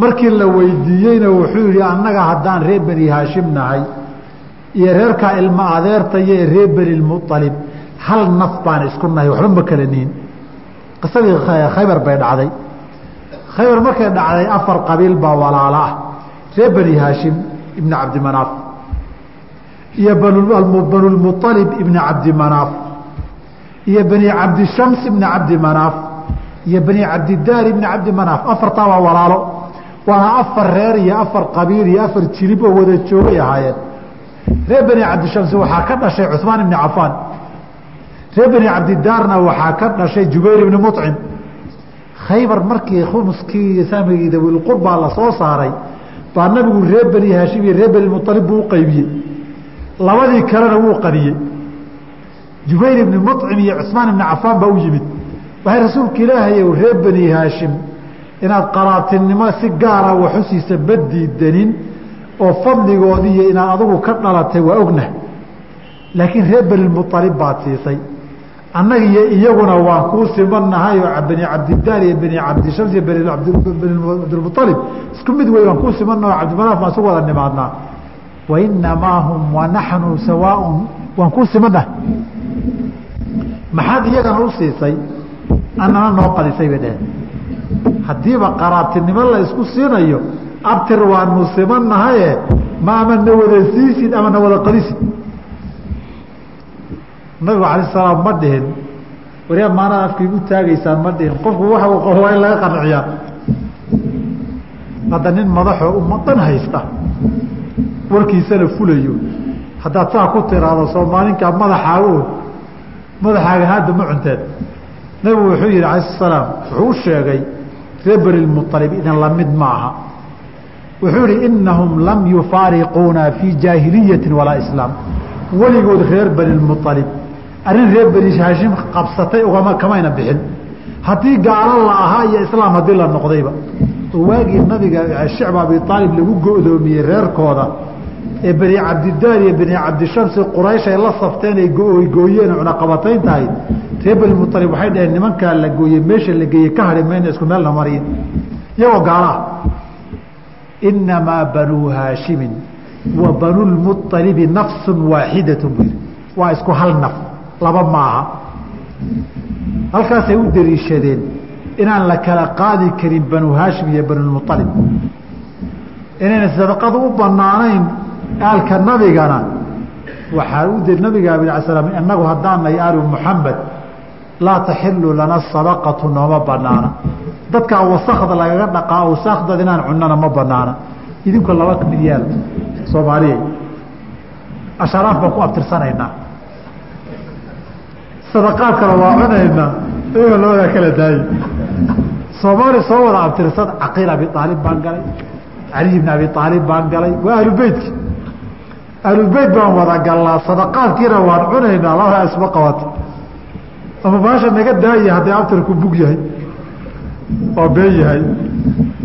markii la weydiiyeyna wuxuu yihi annaga haddaan reer bani haashim nahay iyo reerkaa ilma adeertaya ee reer bani lmualib hal naf baan isku nahay waxba ma kala nihin. Qisadii khaybar bay dhacday. Khaybar markay dhacday afar qabiil baa walaalo ah. Reer bani haashim ibni cabdimanaaf iyo banulmualib ibni cabdimanaaf iyo bani cabdishams ibni cabdimanaaf iyo bani cabdidaar ibni cabdimanaaf afartaa waa walaalo. Waana afar reer iyo afar qabiil iyo afar jilib oo wada joogay ahaayeen. Reer bani cabdishamsi waxaa ka dhashay cuثmaan ibni cafaan. Reer bani cabdidaarna waxaa ka dhashay jubayr ibni mucim khaybar markii khumuskii samigii dawilqurbaa la soo saaray baa nabigu reer bani haashim iyo reer bani mualib buu u qaybiyey. Labadii kalena wuu qadiyey jubayr ibni mucim iyo cusmaan ibni cafaan baa u yimid waxay rasuulka ilaahay reer bani haashim inaad qaraatinimo si gaara waxusiisa ma diidanin oo fadligoodii iyo inaad adigu ka dhalatay waa ogna. Laakiin reer bani mualib baad siisay. Annaga iyo iyaguna waan kuu simanahay oo bani cabdidaar iyo bani cabdishams iyo bani cabdilmualib isku mid wey waan kuu simanaha o cabdimanaaf baan isu wada nimaadnaa. Wainamaa hum wanaxnu sawaaun waan kuu simanahay maxaad iyagana u siisay annana noo qadisay bay dheheen haddiiba qaraabtinimo la isku siinayo abtir waanu simanahaye ma ama na wada siisid ama na wada qadisid. Nabigu alay salaam ma dhihin. Waryaa maanaa afkaygu taagaysaan ma dhihin. Qofku waxa uu qabo waa in laga qanciyaa. Hadda nin madaxoo ummadan haysta warkiisana fulayo. Haddaad saa ku tiraahdo soomaalinkaa madaxaago madaxaaga hadda ma cunteed nabigu wuxuu yihi alay salaam wuxuu u sheegay reer beni mualib idin la mid ma aha wuxuu yihi inahum lam yufaariquuna fii jaahiliyati walaa islaam. Weligood reer beni mualib arrin reer beni haashim qabsatay ugama kamayna bixin. Haddii gaalo la ahaa iyo islaam haddii la noqdayba waagii nabiga shicba abi aalib lagu go'doomiyey reerkooda ee beni cabdidaar iyo beni cabdishamsi quraysh ay la safteen ay gooyeen cunaqabatayn tahay reer beni mualib waxay dhaheen nimankaa la gooyey meesha la geeyey ka hadhi mayna isku meelna mariyin iyagoo gaalo ah inamaa banuu haashimin wa banulmualibi nafsu waaxidatu yidhi. Waa isku hal naf laba maaha. Halkaasay u dariishadeen inaan la kala qaadi karin banu haashim iyo banulmualib inayna sadaqadu u banaanayn aalka nabigana. Waxaa u nabiga slam inagu haddaanay aalu muxamed laa taxilu lana sadaqatu nooma banaana. Dadkaa wasakda lagaga dhaqaa wasakdad inaan cunana ma banaana. Idinku laba mid soomaaliya. Asharaaf baan ku abtirsanaynaa. Sadaqaadkana waa cunaynaa iyago labadaa kala daaye soomaaliya soo wada abtirsan caqiil abi aalib baan galay caliy bn abi aalib baan galay waa ahlubeytki ahlubeyt baan wada galnaa sadaqaadkiina waan cunaynaa labadaa isma qabato ama baasha naga daaya hadday abtirku bug yahay oo been yahay.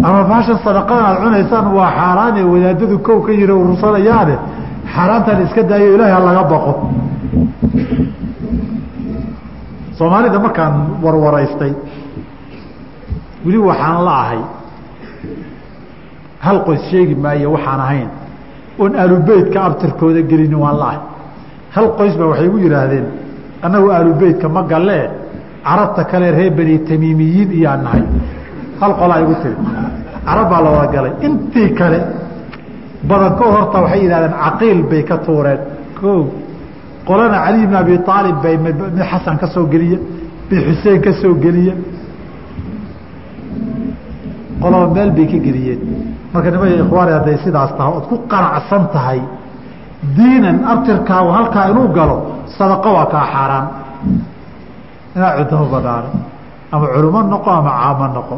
Ama baashan sadaqadan aad cunaysaan waa xaaraane wadaadadu kow ka yiri urursanayaane xaaraantan iska daayo ilaahay ha laga baqo. Soomaalida markaan warwaraystay weli waxaan la ahay. Hal qoys sheegi maayo waxaan ahayn. Oon aalubeytka abtirkooda gelinin waan la-ah hal qoys baa waxay igu yidhaahdeen annagu aalubeytka ma gallee carabta kale reer beni tamiimiyiin iyaa nahay. Hal qolaa igu tiri. Carab baa la wada galay. Intii kale badanko horta waxay yidhahdeen caqiil bay ka tuureen. O qolana cali bn abi aalib bay mid xasan ka geliya mid xuseen ka geliya. Qolaba meel bay ka geliyeen. Marka nimaya ikhwaani hadday sidaas tahay ood ku qanacsan tahay. Diinan abtirkaagu halkaa inuu galo sadaqo waa kaa xaaraan. Inaa cuntama banaano ama culimo noqo ama caamo noqo.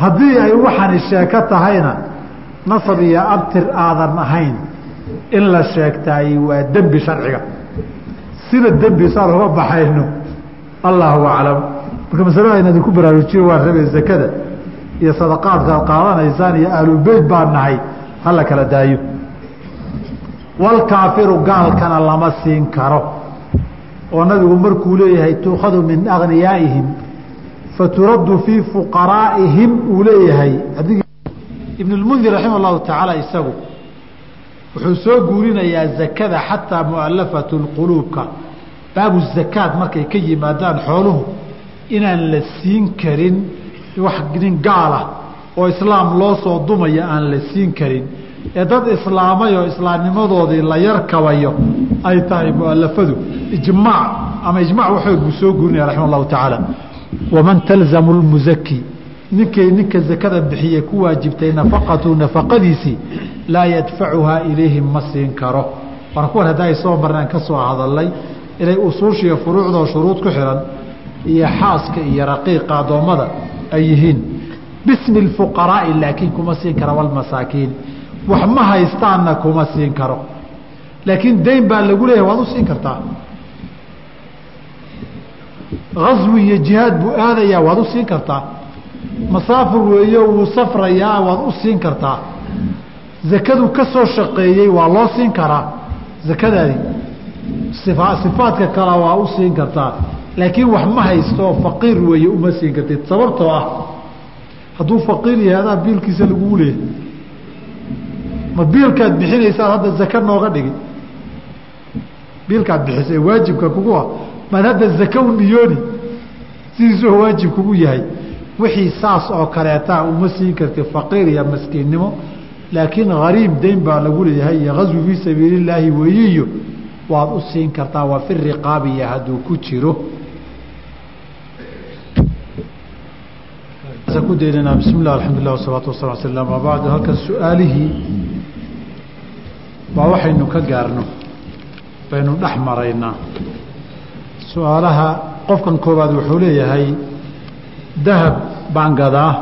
Haddii ay waxani sheeko tahayna nasab iyo abtir aadan ahayn in la sheegtaay waa dembi sharciga. Sida dembi saan uga baxayno allahu aclam. Marka masalada in idinku baraarujiyo waan rabay zakada iyo sadaqaadkaad qaadanaysaan iyo ahlubeyt baan nahay hala kala daayo walkaafiru gaalkana lama siin karo oo nabigu markuu leeyahay tuukhadu min agniyaaihim faturaddu fii fuqaraa'ihim uu leeyahay ibn lmundir raxima allahu tacaala isagu wuxuu soo guurinayaa zakada xataa mualafatu lquluubka baabu zakaad markay ka yimaadaan xooluhu inaan la siin karin wax nin gaalah oo islaam loo soo dumaya aan la siin karin ee dad islaamay oo islaamnimadoodii la yarkabayo ay tahay mualafadu ijmaac ama ijmac waxood buu soo guurinaya raxima allahu tacaala waman talzamu lmuzaki ninkay ninka zakada bixiye ku waajibtay nafaqatu nafaqadiisii laa yadfacuhaa ilayhim ma siin karo. Waana kuwan hadda ay soo marnaan ka soo hadalay inay usuushiiyo furuucdoo shuruud ku xihan iyo xaaska iyo raqiiqa addoommada ay yihiin bismi اfuqaraa'i laakiin kuma siin kara walmasaakiin wax ma haystaanna kuma siin karo. Laakiin dayn baa lagu leeyahay waad u siin kartaa. Aswi iyo jihaad buu aadayaa waad u siin kartaa. Masaafir weeyo wuu safrayaa waad u siin kartaa. Zakadu ka soo shaqeeyey waa loo siin karaa. Zakadaadi sifaadka kale waa u siin kartaa. Laakiin wax ma haysto faqiir weeye uma siin kartid. Sababtoo ah hadduu faqiir yahay adaa biilkiisa laguu leeyahy ma biilkaad bixinaysaad hadda zaka nooga dhigi. Biilkaad bixisa ee waajibka kugu ah. Maad hadda zaka u niyooni sidiisuo waajib kugu yahay. Wixii saas oo kaleetaa uma siin karti faqiir iyo maskiinnimo laakiin hariib dayn baa lagu leeyahay iyo gaswi fii sabiili illaahi weeyiyo waad u siin kartaa waa fi riqaabiya hadduu ku jiro. Ku daynanaa bismi illah alxamdulilah wasalaatu wasala sl ama bacdu halkan su'aalihii baa waxaynu ka gaarno. Baynu dhex maraynaa. Su'aalaha qofkan koowaad wuxuu leeyahay dahab baan gadaa.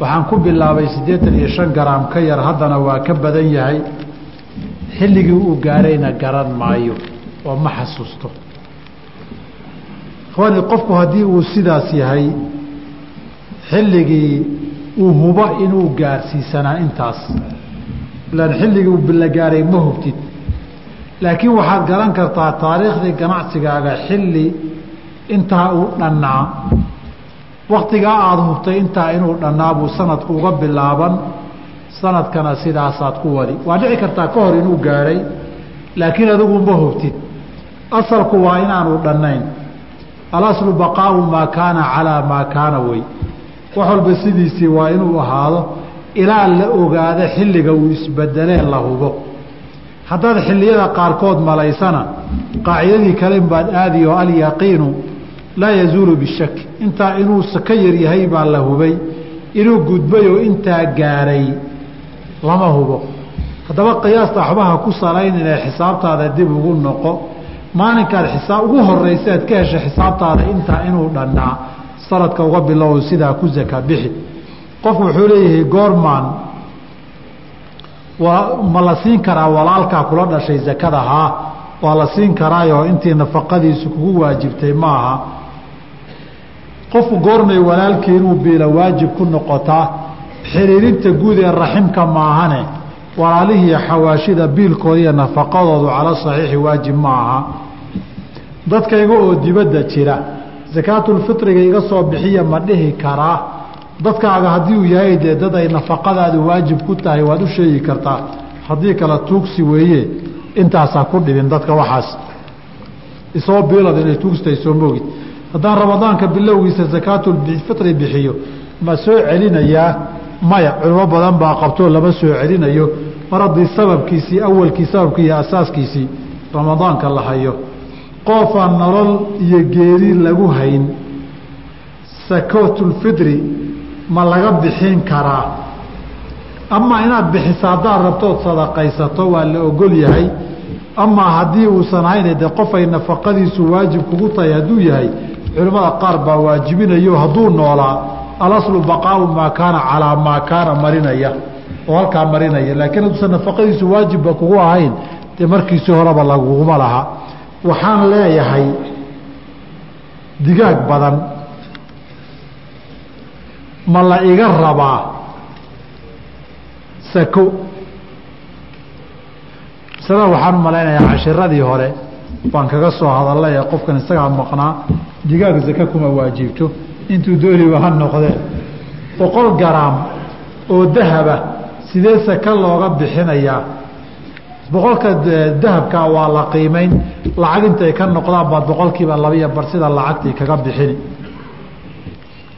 Waxaan ku bilaabay siddeetan iyo shan garaam ka yar haddana waa ka badan yahay. Xilligii uu gaarayna garan maayo oo ma xasuusto. Ikhwaani qofku haddii uu sidaas yahay xilligii uu hubo inuu gaarsiisanaa intaas ilaan xilligii bila gaaray ma hubtid. Laakiin waxaad garan kartaa taariikhdii ganacsigaaga xilli intaa uu dhannaa. Waktigaa aada hubtay intaa inuu dhannaa buu sanadku uga bilaaban. Sanadkana sidaasaad ku wadi. Waa dhici kartaa ka hor inuu gaadhay laakiin adigu ma hubtid. Asalku waa inaanu dhannayn. Alaslu baqaau maa kaana calaa maa kaana wey. Wax walba sidiisii waa inuu ahaado ilaa la ogaado xilliga uu isbedelee la hubo. Haddaad xilliyada qaarkood malaysana qaacidadii kale baad aadi oo alyaqiinu laa yazuulu bishak intaa inuu ka yar yahay baa la hubay inuu gudbay oo intaa gaaray lama hubo. Haddaba qiyaasta waxbaha ku salayn inay xisaabtaada dib ugu noqo. Maalinkaad xisaab ugu horeysa aad ka heshay xisaabtaada intaa inuu dhannaa sanadka uga bilow sidaa ku zaka bixi qofku wuxuu leeyahay goormaan waa ma la siin karaa walaalkaa kula dhashay zakada haa waa la siin karaayo intii nafaqadiisu kugu waajibtay maaha qofku goormay walaalkii inuu biila waajib ku noqotaa xiriirinta guud ee raximka maahane walaalihii xawaashida biilkooda iyo nafaqadoodu cala saxiixi waajib ma aha. Dadkayga oo dibadda jira sakaatulfitriga iga soo bixiya ma dhihi karaa dadkaaga haddii uu yahay dee dad ay nafaqadaadu waajib ku tahay waad u sheegi kartaa. Haddii kale tuugsi weeye intaasaa ku dhibin dadka waxaas. Isoo biilad inay tuugstahay soo moogid haddaan ramadaanka bilowgiisa sakaatulfitri bixiyo ma soo celinayaa? Maya culimo badan baa qabtoo lama soo celinayo. Mar haddii sababkiisii awalkii sababkii iyo asaaskiisii ramadaanka la hayo. Qoofaan nolol iyo geeri lagu hayn. Sakaatulfitri ma laga bixin karaa. Ama inaad bixiso haddaad rabtood sadaqaysato waa la ogol yahay. Amaa haddii uusan ahayn de qofay nafaqadiisu waajib kugu tahay hadduu yahay culimmada qaar baa waajibinayo hadduu noolaa. Alaslu baqaau maa kaana calaa maa kaana marinaya oo halkaa marinaya. Laakiin hadduusan nafaqadiisu waajibba kugu ahayn dee markiisii horeba laguguma laha. Waxaan leeyahay digaag badan ma la iga rabaa? Sako masalada waxaan malaynayaa cashiradii hore baan kaga soo hadalay ee qofkan isagaa maqnaa digaag sako kuma waajibto intuu dooniba ha noqdee boqol garaam oo dahaba sidee saka looga bixinayaa? Boqolka dahabka waa la qiimeyn lacag intay ka noqdaan baad boqolkiiba labiyo bar sida lacagtii kaga bixini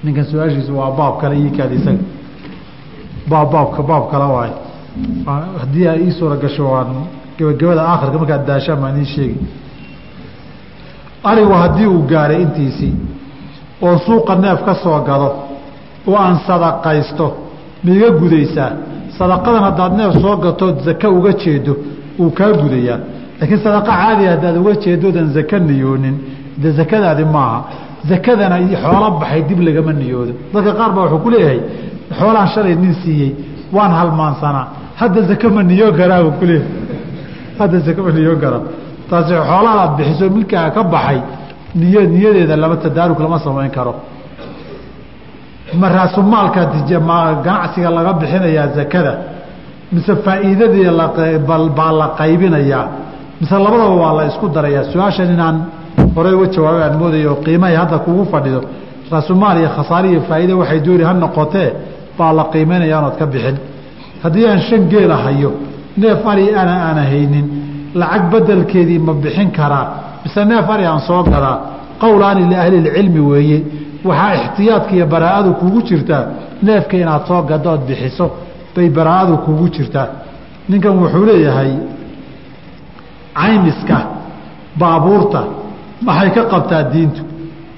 ninkan su'aashiisu waa baab kale iikaad isaga baab baabka baab kale waay. Haddii ay ii suura gasho waan gebagabada aakhirka markaad daashaan baan idiin sheegi. Arigu haddii uu gaaray intiisii oo suuqa neef ka soo gado oo aan sadaqaysto maiga gudaysaa? Sadaqadan haddaad neef soo gatood zake uga jeedo wuu kaa gudayaa. Laakiin sadaqa caadiga haddaad uga jeedoodan zake niyoonin. De zakadaadi maaha zakadana xoolo baxay dib lagama niyoodo. Dadka qaar baa wuxuu ku leeyahay xoolaan shalay nin siiyey waan halmaansanaa hadda zake ma niyoon karaa buu kuleeyahay hadda zake ma niyoon karaa taasi xoolaadaad bixiso milkaaga ka baxay niy niyadeeda lama tadaarug lama samayn karo. Ma raasumaalka ganacsiga laga bixinayaa zakada mise faa'iidadii baa la qaybinayaa mise labadaba waa la isku darayaa. Su'aashan inaan horey uga jawaabay aan moodayo qiimahay hadda kugu fadhido. Raasumaal iyo khasaare iyo faa'iide waxay dooni ha noqotee baa la qiimaynaya anood ka bixin. Haddii aan shan geela hayo neef ari ana aana haynin lacag bedelkeedii ma bixin karaa mise neef ari aan soo gadaa qowlaani liahlilcilmi weeye waxaa ixtiyaadka iyo baraa'adu kugu jirtaa neefka inaad soo gadood bixiso bay baraa'adu kugu jirtaa. Ninkan wuxuu leeyahay caymiska baabuurta maxay ka qabtaa diintu?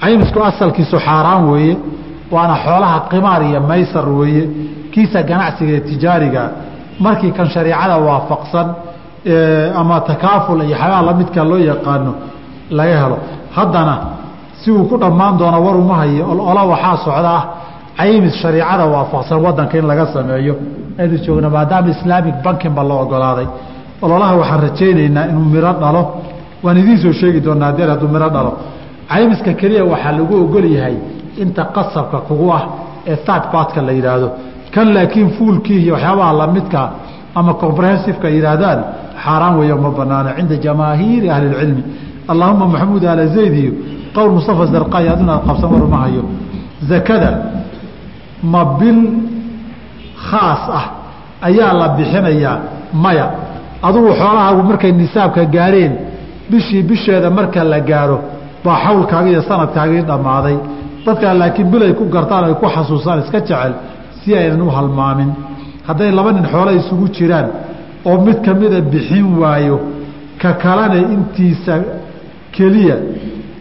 Caymisku asalkiisu xaaraan weeye. Waana xoolaha qimaar iyo maysar weeye. Kiisa ganacsiga ee tijaariga markii kan shariicada waafaqsan ama takaaful iyo xagaa lamidka loo yaqaano laga helo. Haddana si uu ku dhammaan doono war uma hayo. Olola waxaa socda ah caymis shariicada waafaqsan wadanka in laga sameeyo. Aynu joogna maadaama islaamic bankinba la ogolaaday ololaha waxaan rajaynaynaa inuu miro dhalo waan idiin soo sheegi doonaa adeer hadduu miro dhalo. Caymiska keliya waxaa lagu ogol yahay inta qasabka kugu ah ee third partka la yidhaahdo kan laakiin fuulkii iyo waxyaabaha lamidka ama comprehensiveka yihaahdaan xaaraan weeyo ma banaano cinda jamaahiiri ahli اlcilmi allahuma maxamuud ala zayd iyo qowl mustafa zarqay aduna qabsan war uma hayo. Zakada ma bil khaas ah ayaa la bixinayaa maya. Adugu xoolahaagu markay nisaabka gaareen bishii bisheeda marka la gaaro baa xawlkaagi iyo sanadkaagii dhammaaday. Dadkaa laakiin bil ay ku gartaan ay ku xasuusaan iska jecel si aynan u halmaamin. Hadday laba nin xoolo isugu jiraan oo mid ka mida bixin waayo ka kalena intiisa keliya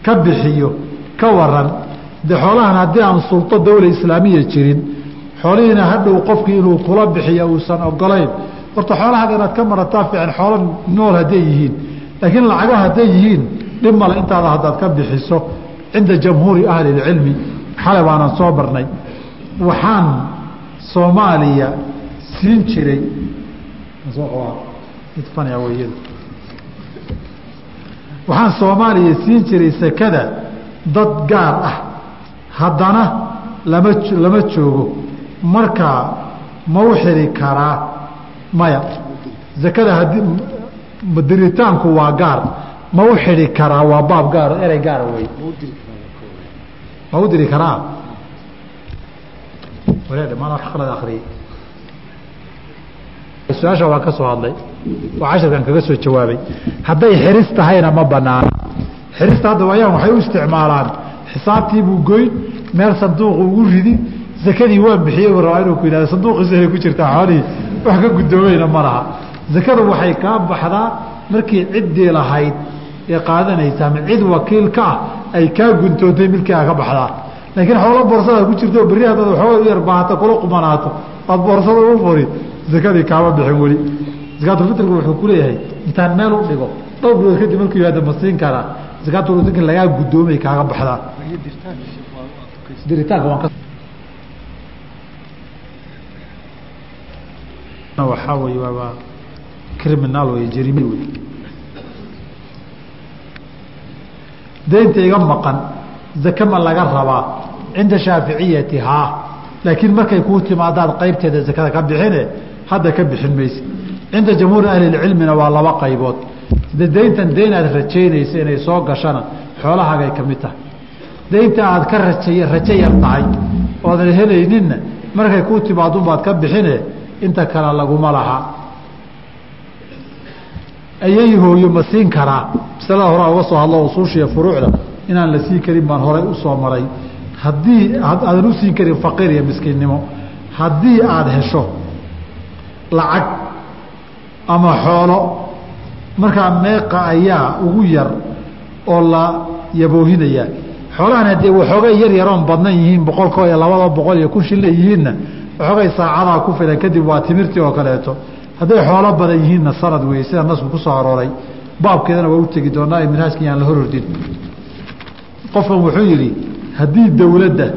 ka bixiyo ka waran de xoolahan haddii aan sulto dawla islaamiya jirin xoolihiina hadhow qofkii inuu kula bixiyo uusan ogolayn horta xoolahaaga inaad ka marataa fiican xoolo nool hadday yihiin laakiin lacagaha hadday yihiin dhib male intaada haddaad ka bixiso cinda jamhuuri ahli اlcilmi xalay baanan soo barnay. Waxaan soomaaliya siin jiray. Waxaan soomaaliya siin jiray sekada dad gaar ah. Haddana lama lama joogo. Marka ma u xiri karaa? Maya. Zakada haddii diritaanku waa gaar. Ma u xidhi karaa? Waa baab gaar erey gaara wey ma u diri karaa? Su'aasha waan ka soo hadlay. Oo casharkan kaga soo jawaabay. Hadday xiris tahayna ma banaana. Xirista hadda waayaan waxay u isticmaalaan. Xisaabtiibuu goyn meel sanduuq ugu ridi zakadii waan bixiyey rabaa inuu ku yihahdo sanduuqiisay ku jirtaa xoolihii. Wax ka guddoomayna ma laha zakadu waxay kaa baxdaa markii ciddii lahayd ee qaadanaysa ama cid wakiil ka ah ay kaa guntoontay milkiiga ka baxdaa. Laakiin xoolo boorsada ku jirto berri haddaad waxooga u yar baahata kula qumanaato aad boorsada u furi zakadii kaama bixin weli. Zakaatulfitrigu wuxuu ku intaan meel u dhigo dhowr bilood kadib markuu yihaahdo ma siin karaa. Zakaatulfitri lagaa guddoomay kaaga baxdaa. Diritaanka waan waxaa wey waaba criminal wey jarimi wey deynta iga maqan zake ma laga rabaa cinda shaaficiyati haa laakiin markay kuu timaadaad qaybteeda zakada ka bixine hadda ka bixin mayse. Cinda jamhuuri ahlilcilmina waa laba qaybood. De deyntan deyn aad rajaynaysa inay soo gashana xoolahaagay ka mid tahay. Deynta aad ka rajay rajo yar tahay oodan helayninna markay kuu timaadunbaad ka bixine inta kale laguma laha ayay hooyo ma siin karaa? Masalada horaa uga soo hadlo usuushiiyo furuucda. Inaan la siin karin baan horay u soo maray. Haddii aadan u siin karin faqiir iyo miskiinnimo haddii aada hesho lacag ama xoolo markaa meeqa ayaa ugu yar oo la yaboohinayaa xoolahan haddee waxoogay yar yaroon badnan yihiin boqolkoo iyo labada boqol iyo kun shille yihiinna waxoogay saacadaa ku filan kadib waa timirtii oo kaleeto hadday xoolo badan yihiinna sanad weeye sida nasku ku soo arooray baabkeedana waa u tegi doonaa ee minhaajka yaan la horordin qofkan wuxuu yidhi haddii dowladda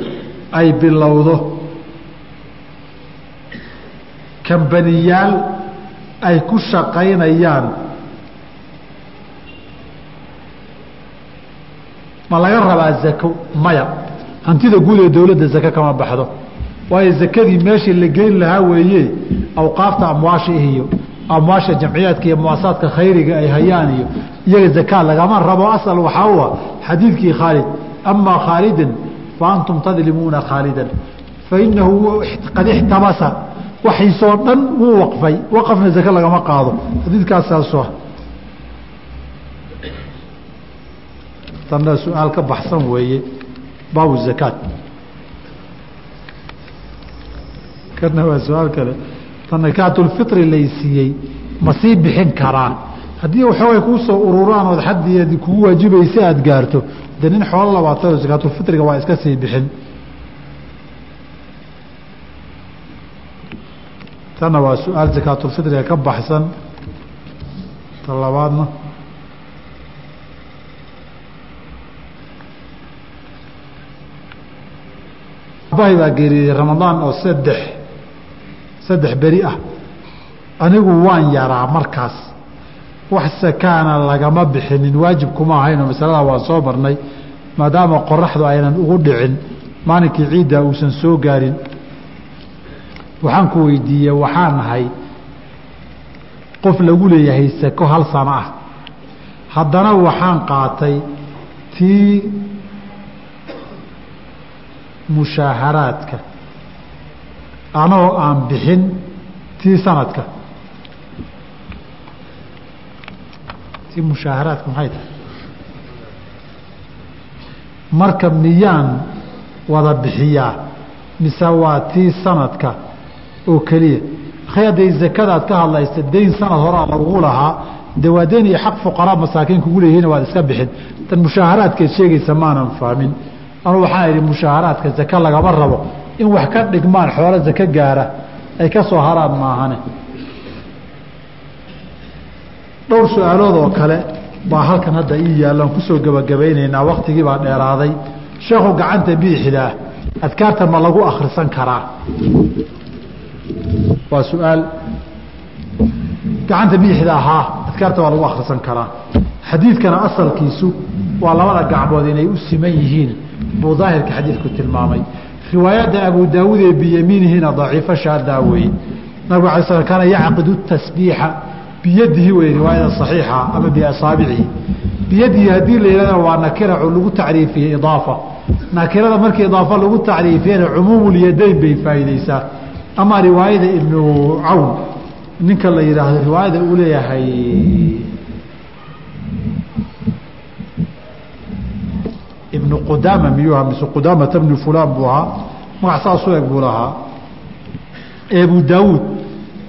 ay bilowdo kambaniyaal ay ku shaqaynayaan ma laga rabaa zako maya? Hantida guud ee dowladda zake kama baxdo waayo zakadii meeshii la geyn lahaa weeye awqaafta amwaasha iyo amwaasha jamciyaadka iyo muasasaadka khayriga ay hayaan iyo iyaga zakaa lagama rabo. Asal waxaa u ah xadiidkii khaalid amaa khaalidan fa antum tadlimuuna khaalidan fainahu qad ixtabasa. Waxiisoo dhan wuu waqfay waqafna zake lagama qaado. Xadiidkaasaaso tanna su'aal ka baxsan weeye baabu zakaat kana waa su'aal kale. Tan zakaatulfitri laysiiyey ma sii bixin karaa haddii waxoogay kuu soo ururaan ood xaddi kugu waajibaysa aada gaarto de nin xoolo labaatan oo zakaatulfitriga waa iska sii bixin. Tanna waa su'aal zakaatulfitriga ka baxsan. Ta labaadna. Abahay baa geeriyey ramadaan oo saddex saddex beri ah. Anigu waan yaraa markaas. Wax sakaana lagama bixinin waajib kuma ahaynoo masalada waan soo marnay. Maadaama qoraxdu aynan ugu dhicin maalinkii ciidda uusan soo gaarin. Waxaan ku weydiiyey waxaan ahay qof lagu leeyahay sako hal sano ah. Haddana waxaan qaatay tii mushaaharaadka anoo aan bixin tii sanadka. Tii mushaaharaadka maxay tahay marka miyaan wada bixiyaa mise waa tii sanadka oo keliya. Akhay hadday zakadaad ka hadlaysa dayn sanad horaa lagugu lahaa de waa dayn iyo xaq fuqaraa masaakiin kugu leeyihiin waad iska bixin. Tan mushaaharaadkeed sheegaysa maanan fahmin anu waxaan idhi mushaaharaadka zake lagama rabo in wax ka dhigmaan xoolo zake gaara ay ka soo haraan maahane. Dhowr su'aalood oo kale baa halkan hadda ii yaallaan ku soo gebagabaynaynaa waktigii baa dheeraaday. Sheekhu gacanta biixidaa adkaarta ma lagu akhrisan karaa? Waa su'aal. Gacanta biixda ahaa adkaarta waa lagu akhrisan karaa. Xadiidkana asalkiisu waa labada gacmood inay u siman yihiin buu daahirka xadiidku tilmaamay riwaayadda abu daawuud ee biyamiinihina daciifo shaadaa weeye nabigu alay slam kaana yacqidu tasbiixa biyadihi wey riwaayada saxiixa ama biasaabicihi biyadii haddii la yidhahdana waa nakira lagu tacriifiyey idaafa. Nakirada markii idaafa lagu tacriifiyana cumuumulyadayn bay faa'iideysaa ama riwaayada ibnu cawn ninka la yidhaahdo riwaayada uu leeyahay ibnu qudaama miyuu ahaa? Mise qudaamata bnu fulaan buu ahaa. Magac saasu eg buu lahaa. Abu daawuud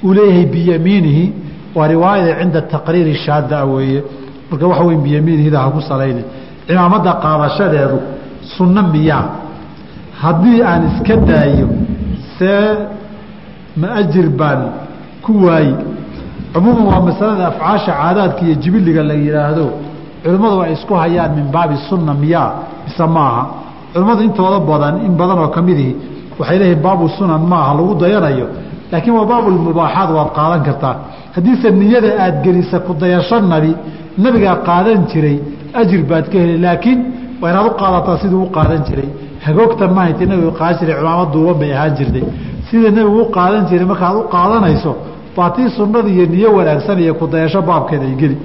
uu leeyahay biyamiinihi. Waa riwaayada cinda taqriiri shaada weeye. Marka waxa wey biyamiinihida ha ku salayni cimaamada qaadashadeedu sunno miyaa haddii aan iska daayo see ma ajir baan ku waayi. Cumuuman waa masalada afcaasha caadaadka iyo jibiliga la yidhaahdo culimmadu ay isku hayaan min baabi sunna miyaa mise maaha. Culimmadu intooda badan in badan oo ka waxay leeyihiin baabu sunan maaha lagu dayanayo. Laakiin waa baabulmubaaxaad waad qaadan kartaa. Haddiise niyada aad gelisa ku dayasho nabi nabigaa qaadan jiray ajir baad ka heli laakiin waa inaad u qaadataa siduu u qaadan jiray. Hagoogta mahayti nabigu qaadan jiray cumaamad duuban bay ahaan jirtay. Sida nebigu u qaadan jiray markaad u qaadanayso baa tii sunnada iyo niyo wanaagsan iyo kudayasho baabkeeda ay geli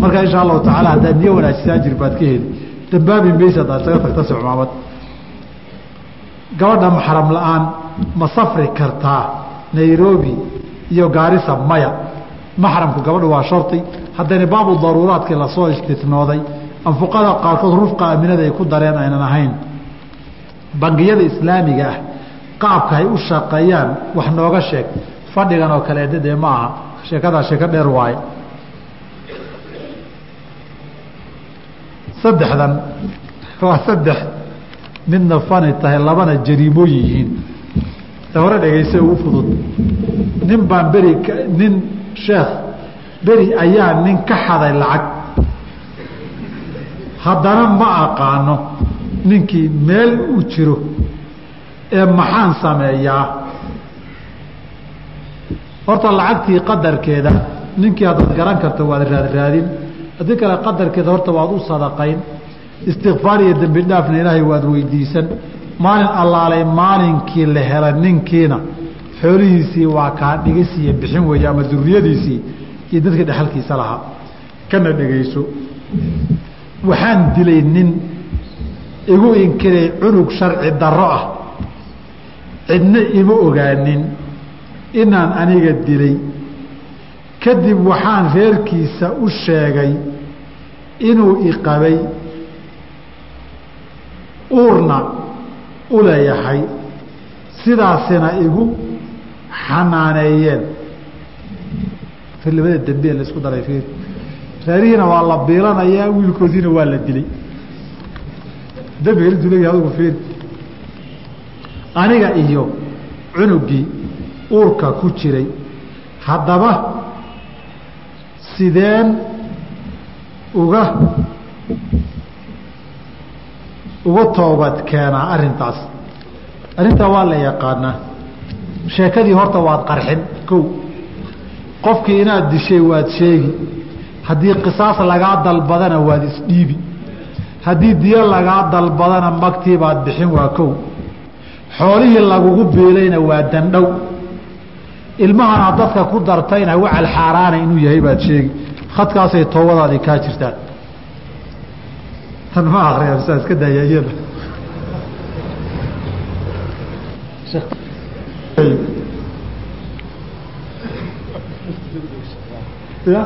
marka insha allahu tacaala haddaad niyo wanaajisa ajir baad ka heli. Dambaabi maysa hadaad isaga tagtase cumaamad gabadha maxram la'aan ma safri kartaa nairobi iyo gaarisa maya. Maxramku gabadhu waa shardi haddayna baabu daruuraadkii la soo istinooday anfuqada qaarkood rufqa aaminada ay ku dareen aynan ahayn. Bangiyada islaamiga ah qaabka ay u shaqeeyaan wax nooga sheeg. Fadhigan oo kaleeta dee ma aha sheekadaa sheeko dheer waaye saddexdan waa saddex midna fani tahay labana jariimooyin yihiin. Hore dhegeyse ugu fudud. Nin baan beri nin sheekh beri ayaa nin ka xaday lacag. Haddana ma aqaano ninkii meel u jiro ee maxaan sameeyaa. Horta lacagtii qadarkeeda ninkii haddaad garan karto waad raadraadin haddii kale qadarkeeda horta waad u sadaqayn istikfaar iyo dembi dhaafna ilaahay waad weydiisan. Maalin allaalay maalinkii la hela ninkiina xoolihiisii waa kaa dhigis bixin weeye ama duriyadiisii iyo dadka dhexalkiisa lahaa kana dhegayso waxaan dilay nin igu inkiray cunug sharci darro ah. Cidna ima ogaanin inaan aniga dilay kadib waxaan reerkiisa u sheegay inuu iqabay uurna u leeyahay sidaasina igu xanaaneeyeen. Labada dambe la isku daray reerihiina waa la biilanayaa wiilkoodiina waa la dilay. Dambiga dula adigu ir aniga iyo cunugii uurka ku jiray haddaba sideen uga uga toobad keenaa arintaas arrintaa waa la yaqaanaa. Sheekadii horta waad qarxin kow. Qofkii inaad dishay waad sheegi. Haddii qisaas lagaa dalbadana waad isdhiibi haddii diyo lagaa dalbadana magtii baad bixin waa kow. Xoolihii lagugu biilayna waa dandhow ilmahana dadka ku dartayna wacal inuu yahay baad sheegi khadkaasay toobadaadii kaa jirtaan tan ma akriya saa iska daaya iyada ya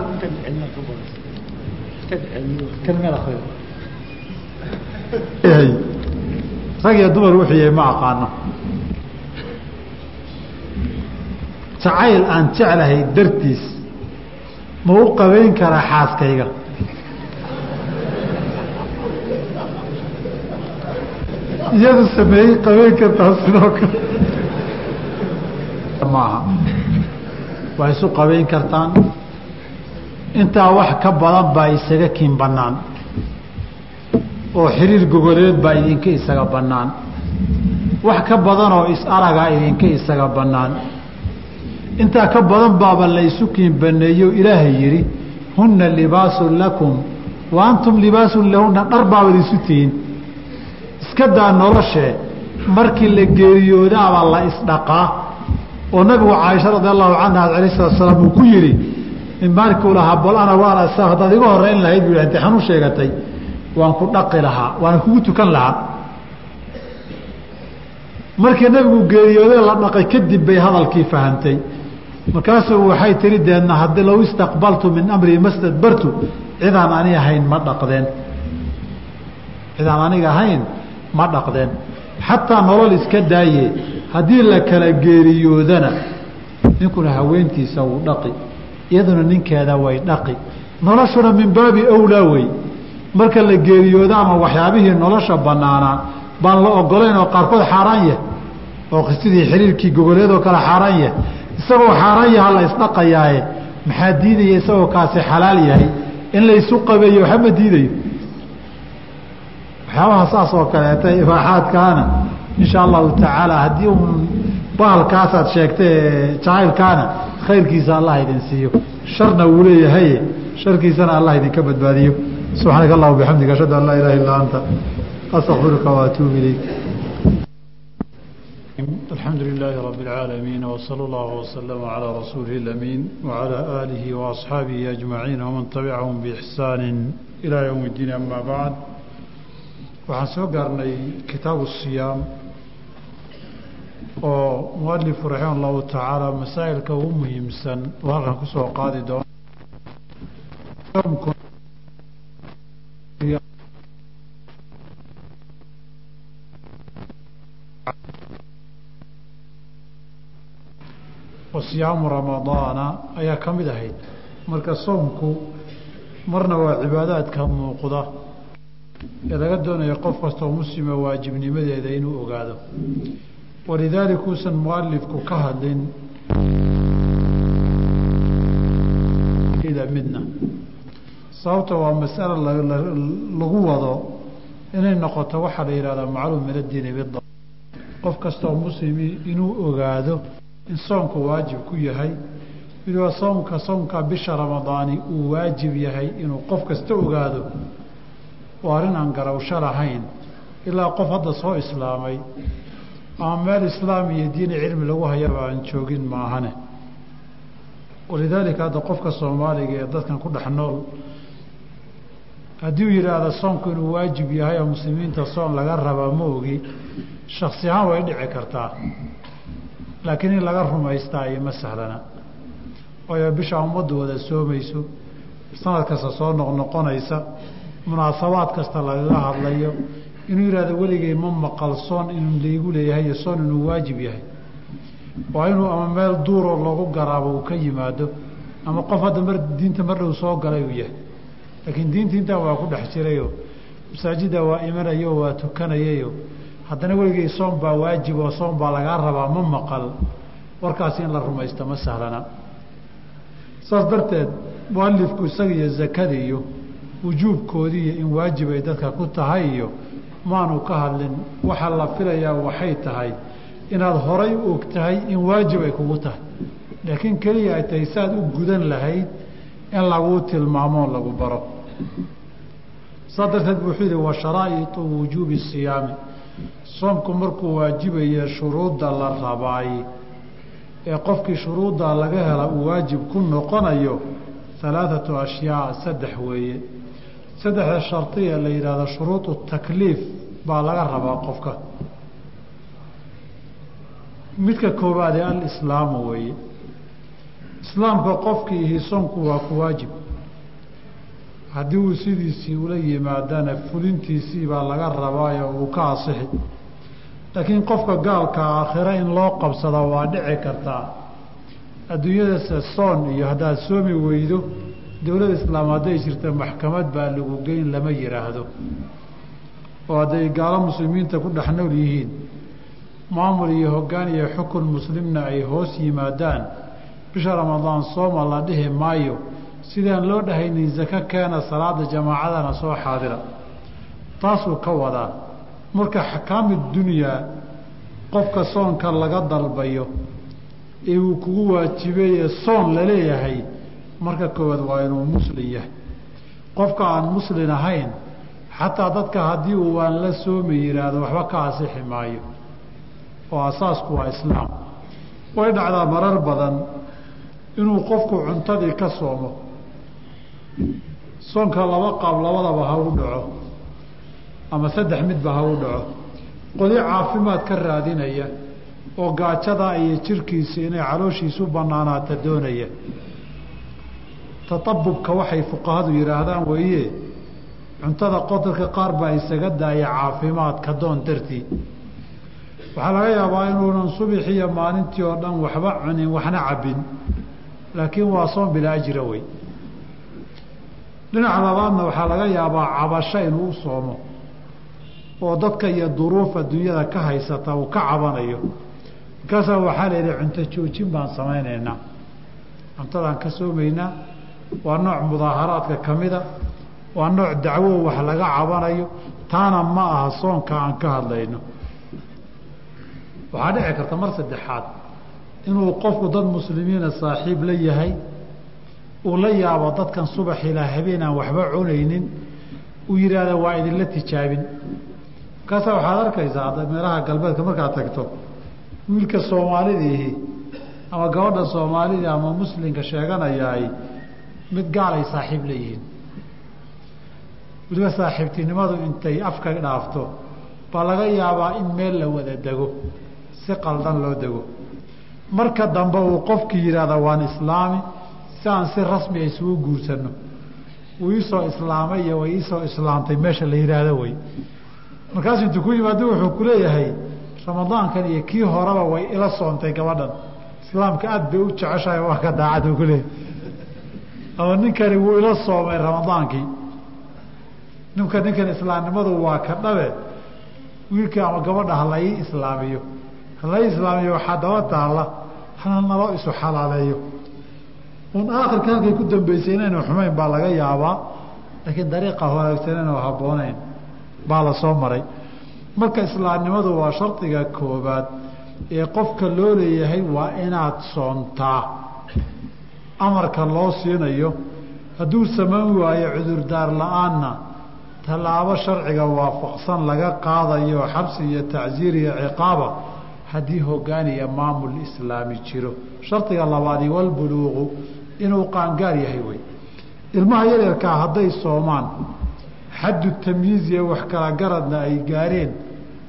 rag iyo dumar wuxuu yahay ma aqaano jacayl aan jeclahay dartiis ma u qabayn karaa xaaskayga? Iyadu sameeyey qabayn kartaa sidoo kale. Maaha. Waa isu qabayn kartaan. Intaa wax ka badan baa isaga kiin bannaan. Oo xiriir gogoleed baa idinka isaga bannaan. Wax ka badan oo is-aragaa idinka isaga bannaan intaa ka badan baaba la isu kiin baneeyo ilaahay yidhi hunna libaasun lakum wa antum libaasun lahunna dhar baabad isu tihiin. Iska daa noloshee markii la geeriyoodaaba la isdhaqaa oo nabigu caaisha radi allahu canha alayh salatu salaam uu ku yidhi in maalinkuu lahaa bal ana waana sa haddaad iga horeyn lahayd bu intay xanuun sheegatay waan ku dhaqi lahaa waana kugu tukan lahaa. Markii nabigu geeriyooday la dhaqay kadib bay hadalkii fahamtay markaasuu waxay tiri deedna haddii low istaqbaltu min amrii mastadbartu cidaan ani ahayn ma dhaqdeen. Cidaan aniga ahayn ma dhaqdeen. Xataa nolol iska daaye haddii la kala geeriyoodana ninkuna haweentiisa wuu dhaqi iyaduna ninkeeda way dhaqi. Noloshuna min baabi awlaa wey. Marka la geeriyoodo ama waxyaabihii nolosha banaanaa baan la ogolayn oo qaarkood xaaraan yah oo sidii xiriirkii gogoleedoo kale xaaraan yah isagoo xaaraan yaha la isdhaqayaaye maxaa diidaya isagoo kaasi xalaal yahay? In laysu qabeeyo waxba ma diidayo. Waxyaabaha saas oo kaleeta ibaaxaadkaana insha allahu tacaala haddii un bahalkaasaad sheegtay jacaylkaana khayrkiisa allah idin siiyo. Sharna wuu leeyahay sharkiisana allah idinka badbaadiyo. Subxaanaka allah bixamdika ashhadu an laa ilaha illaa anta astaqfiruka waatuub ilayk الحمد لله رب العالمين وصلى الله وسلم على رسوله الأمين وعلى آله وأصحابه أجمعين ومن تبعهم بإحسان إلى يوم الدين أما بعد waxaan soo gaarnay kitaabu الصiyaam oo mualifu raximah اllahu tacaala masaa'ilka ugu muhiimsan oo halkan kusoo qaadi Doono wasiyaamu ramadaana ayaa ka mid ahayd. Marka soomku marna waa cibaadaadka muuqda ee laga doonayo qof kastoo muslima waajibnimadeeda inuu ogaado. Walidaalika uusan mualifku ka hadlin midna. Sababta waa masalo lagu wado inay noqoto waxaa la yihahdaa macluum min addiini bida qof kastoo muslimi inuu ogaado in soomku waajib ku yahay. Weliba soomka soomka bisha ramadaani uu waajib yahay inuu qof kasta ogaado. Waa arrin aan garawsho lahayn ilaa qof hadda soo islaamay ama meel islaam iyo diini cilmi lagu hayaba aan joogin maahane. Walidaalika hadda qofka soomaaliga ee dadkan ku dhex nool haddii uu yidhaahdo soomku inuu waajib yahay oo muslimiinta soon laga rabaa ma ogi shaksi ahaan way dhici kartaa laakiin in laga rumaystaa ma sahlana. Waayo bishaa ummaddu wada soomayso sanad kasta soo noqnoqonaysa munaasabaad kasta lagaga hadlayo inuu yihahdo weligay ma maqal soon inuu laygu leeyahay iyo soon inuu waajib yahay. Waa inuu ama meel duuroo loogu garaabo uu ka yimaado ama qof hadda mar diinta mar dhow soo galay uu yahay. Laakiin diinta intaa waa ku dhex jirayo masaajidda waa imanayo waa tukanayayo haddana weligay soom baa waajib oo soom baa lagaa rabaa ma maqal. Warkaasi in la rumaysto ma sahlana. Saas darteed mualifku isaga iyo zakada iyo wujuubkoodiiyo in waajib ay dadka ku tahay iyo maanu ka hadlin waxaa la filayaa waxay tahay. Inaad horay u og in waajib ay kugu tahay. Laakiin keliya ay tahay saaad u gudan lahayd in laguu tilmaamoo lagu baro. Saas darteed wuxuu yihi wa sharaa'iطu wujuubi siyaami soomku markuu waajibaya shuruudda la rabaay ee qofkii shuruudda laga hela uu waajib ku noqonayo alaaثatu ashyaa saddex weeye. Saddexda shardiya la yidhahdo shuruudu takliif baa laga rabaa qofka. Midka koowaadee alislaamu weeye. Islaamka qofkiihi soonku waa ku waajib haddii uu sidiisii ula yimaadana fulintiisii baa laga rabaayo uu ka asixi laakiin qofka gaalka aakhiro in loo qabsado waa dhici kartaa adduunyadase soon iyo haddaad soomi weydo dowlad islaam hadday jirta maxkamad baa lagu geyn lama yidhaahdo oo hadday gaalo muslimiinta ku dhex nool yihiin maamul iyo hoggaan iyo xukun muslimna ay hoos yimaadaan. Bisha ramadaan sooma la dhihi maayo sidaan loo dhahaynin zako keena salaada jamaacadana soo xaadira taasuu ka wadaa. Marka xakaami dunyaa qofka soonka laga dalbayo ee uu kugu waajibeeye soon la leeyahay marka koowaad waa inuu muslin yahay. Qofka aan muslin ahayn xataa dadka haddii uu waan la soomi yidhaahdo waxba ka asixi maayo. Oo asaasku waa islaam. Way dhacdaa marar badan inuu qofku cuntadii ka soomo soonka laba qaab labadaba ha u dhaco ama saddex midba ha u dhaco. Qodi caafimaad ka raadinaya oo gaajadaa iyo jirkiisa inay calooshiisu banaanaata doonaya. Tatabubka waxay fuqahadu yidhaahdaan weeye cuntada qodadka qaar baa isaga daaya caafimaadka doon dartii. Waxaa laga yaabaa inuunan subixiyo maalintii oo dhan waxba cunin waxna cabbin. Laakiin waa soon bilaa ajira wey dhinaca labaadna waxaa laga yaabaa cabasho inuu u soomo oo dadka iyo duruuf adduunyada ka haysata uu ka cabanayo. Markaasaa waxaa la yidhi cunto joojin baan samaynaynaa. Cuntadaan ka soomaynaa waa nooc mudaaharaadka ka mida. Waa nooc dacwo wax laga cabanayo. Taana ma aha soonka aan ka hadlayno. Waxaa dhici karta mar saddexaad. Inuu qofku dad muslimiina saaxiib la yahay uu la yaabo dadkan subax ilaa habeen aan waxba cunaynin uu yidhaahda waa idinla tijaabin. Markaasaa waxaad arkaysaa meelaha galbeedka markaad tagto wiilka soomaalidiihi ama gabadha soomaalida ama muslimka sheeganayaay mid gaalay saaxiib leeyihiin. Weliba saaxiibtinimadu intay afka dhaafto baa laga yaabaa in meel la wada dego si qaldan loo dego. Marka dambe uu qofkii yidhaahda waan islaami si aan si rasmi a isugu guursanno. Uu iisoo islaamay iyo way iisoo islaamtay meesha la yidhaahdo wey markaasu intuu ku yimaado wuxuu ku ramadaankan iyo kii horeba way ila soontay gabadhan. Islaamka aad bay u jeceshahay waa ka daacad ku leeyahay. Ama ninkani wuu ila soomay ramadaankii. Ninka ninkan islaamnimadu waa ka dhabe wiilkii ama gabadha hala islaamiyo. Hala islaamiyo waxaa daba taalla hana naloo isu xalaaleeyo un aakhirka halkay ku dambeysay inaynu xumayn baa laga yaabaa laakiin dariiqa wanaagsanen oo habbooneyn baa la soo maray. Marka islaamnimadu waa shardiga koobaad ee qofka loo leeyahay waa inaad soontaa amarka loo siinayo. Hadduu samayn waayo cudurdaar la'aanna tallaabo sharciga waafaqsan laga qaadayo xabsi iyo tacsiir iyo ciqaaba haddii hogaan iyo maamul islaami jiro. Shardiga labaadi walbuluuqu inuu qaangaar yahay wey ilmaha yaryarkaa hadday soomaan xaddu tamyiiz wax kala garadna ay gaareen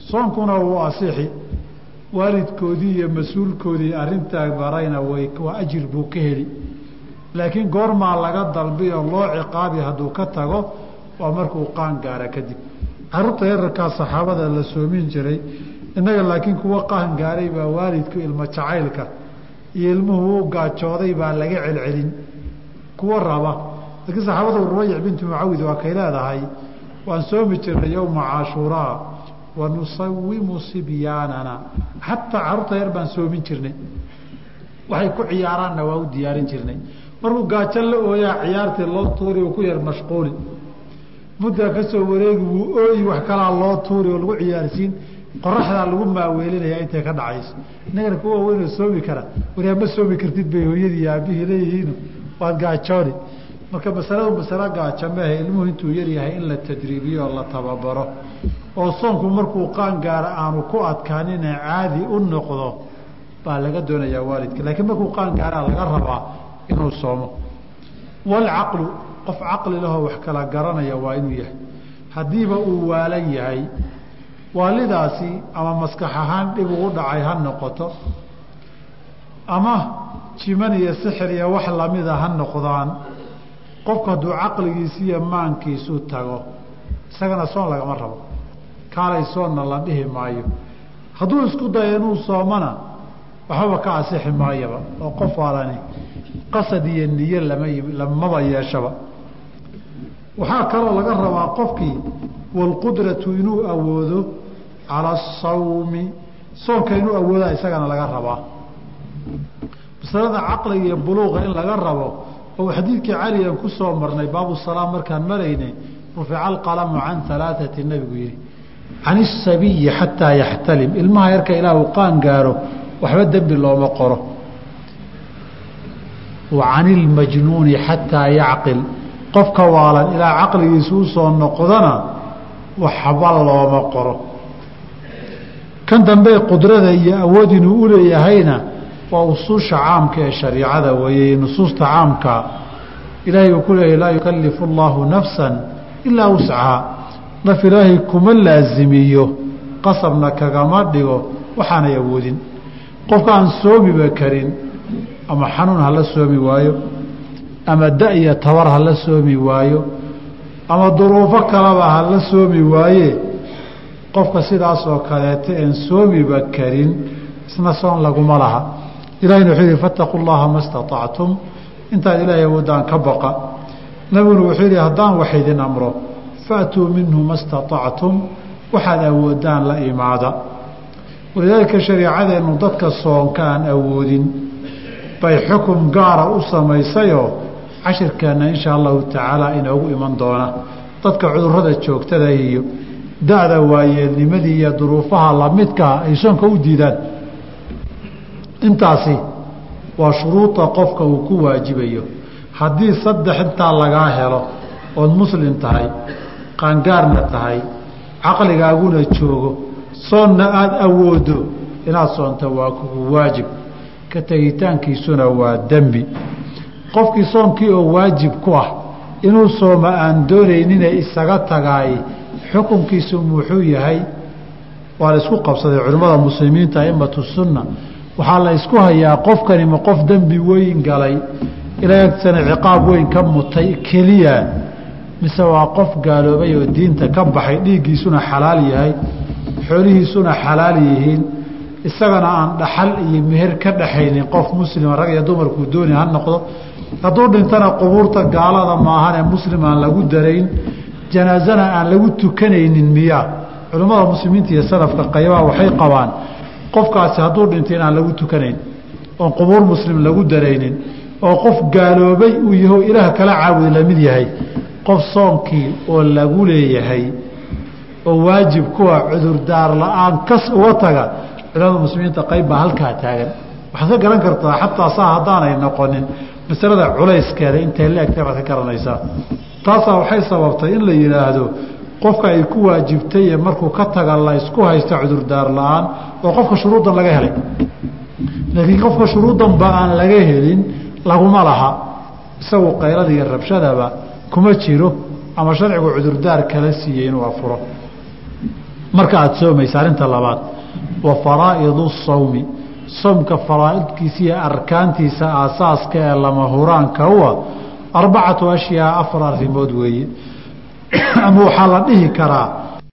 soonkuna wuu asixi. Waalidkoodii iyo mas'uulkoodii arrintaa barayna way waa ajir buu ka heli. Laakiin goormaa laga dalbi oo loo ciqaabi hadduu ka tago waa markuu qaan gaara kadib. Carruurta yararkaa saxaabada la soomin jiray innaga laakiin kuwa qaan gaaray baa waalidku ilmo jacaylka iyo ilmuhu u gaajooday baa laga celcelin. Kuwa raba. Laakiin saxaabada rubayic bintu mucawid waa kay leedahay waan soomi jirnay yowma cashuuraa wa sibyaanana. Xataa carruurta yar baan soomin jirnay. Waxay ku ciyaaraanna waa u diyaarin jirnay. Markuu gaajo la ooyaa ciyaartii loo tuuri ku yar mashquuli muddaa ka soo wareegi wuu ooyi wax kalaa loo tuuri oo lagu ciyaarsiin qoraxdaa lagu maaweelinaya intay ka dhacayso. Innagana kuwa weynoo soomi kara. Waryaa ma soomi kartid bay hooyadii aabihii leeyihiino waad gaajooni marka masaladu masalo gaajo maahe ilmuhu intuu yaryahay in la tadriibiyo oo la tababaro. Oo soonku markuu qaan gaara aanu ku adkaanina caadi u noqdo baa laga doonayaa waalidka. Laakiin markuu qaan gaaraa laga rabaa inuu soomo. Walcaqlu qof caqli lahoo wax kala garanaya waa inuu yahay. Haddiiba uu waalan yahay waalidaasi ama maskax ahaan dhib ugu dhacay ha noqoto ama jiman iyo sixir iyo wax lamida ha noqdaan qofku hadduu caqligiisi iyo maankiisu tago isagana soon lagama rabo. Kaalay soonna la dhihi maayo. Hadduu isku dayo inuu soomana waxbaba ka asixi maayaba oo qof waalani qasad iyo niye lama lamaba yeeshaba. Waxaa kaloo laga rabaa qofkii walqudratu inuu awoodo cala asawmi soonka inuu awoodaa isagana laga rabaa masalada caqliga iyo buluuqa in laga rabo oo xadiidkii caligan ku soo marnay baabu salaam markaan maraynay rufica alqalamu can alaaati nabigu yihi can isabiyi xataa yaxtalim. Ilmaha yarka ilaa uu qaan gaaro waxba dembi looma qoro. Wa ilmajnuuni xataa yacqil. Qofka waalan ilaa caqligiisa u noqdana waxba looma qoro kan dambe qudrada iyo awood inuu u leeyahayna waa usuusha caamka ee shariicada weeye. Nusuusta caamka ilaahay uu ku leeyahy laa yukalifu allaahu nafsan ilaa wuscahaa naf ilaahay kuma laasimiyo qasabna kagama dhigo waxaanay awoodin. Qofka aan soomiba karin ama xanuun hala soomi waayo ama da iyo tabar hala soomi waayo ama duruufo kaleba hala soomi waaye qofka sidaas oo kaleeto een soomiba karin isna soon laguma laha. Ilahina wuxuu yihi fattaquu llaha ma staطactum intaad ilaahay awoodaan ka baqa. Nabiguna wuxuu yihi haddaan wax idin amro faatuu minhu ma staطactum waxaad awoodaan la imaada. Walidaalika shariicadeennu dadka soonka aan awoodin bay xukum gaara u samaysayoo cashirkeenna insha allahu tacaala inoogu iman doona. Dadka cudurrada joogtada iyo da-da waayeelnimadii iyo duruufaha lamidkaa ay soonka u diidaan. Intaasi waa shuruuda qofka uu ku waajibayo. Haddii saddex intaa lagaa helo ood muslim tahay qaangaarna tahay caqligaaguna joogo soonna aada awoodo inaad soonta waa kugu waajib. Ka tegitaankiisuna waa dembi. Qofkii soonkii oo waajib ku ah inuu sooma aan doonaynine isaga tagaay xukunkiisu muxuu yahay waa la isku qabsaday culimmada muslimiinta aimatu sunna. Waxaa la isku hayaa qofkani ma qof dembi weyn galay ilaa ciqaab weyn ka mutay keliya mise waa qof gaaloobay oo diinta ka baxay dhiiggiisuna xalaal yahay xoolihiisuna xalaal yihiin. Isagana aan dhaxal iyo meher ka dhaxaynin qof muslima rag iyo dumarkuu dooni ha noqdo. Hadduu dhintana qubuurta gaalada maahanee muslim aan lagu darayn janaasana aan lagu tukanaynin miyaa culimmada muslimiinta iyo salafka qaybaha waxay qabaan qofkaasi hadduu dhinto inaan lagu tukanayn oon qubuur muslim lagu daraynin oo qof gaaloobay uu yaho ilaah kala caabudi la mid yahay qof soonkii oo lagu leeyahay oo waajib kuwa cudurdaar la'aan kas uga taga culimada muslimiinta qayb baa halkaa taagan. Waxaad ka garan kartaa xataa saa haddaanay noqonin masalada culayskeeda intay la egtay baad ka garanaysaa. Taasaa waxay sababtay in la yidhaahdo qofka ay ku waajibtay ee markuu ka taga la ysku haysta cudurdaar la'aan oo qofka shuruuddan laga helay. Laakiin qofka shuruuddanba aan laga helin laguma laha. Isagu qaylada iyo rabshadaba kuma jiro ama sharcigu cudurdaar kala siiyey inuu afuro. Marka aada soomaysa arrinta labaad wa faraa'idu sawmi soomka faraa'idkiisa iyo arkaantiisa aasaaska ee lama huraanka uwa arbacatu ashyaa afar arrimood weeye. Ama waxaa la dhihi karaa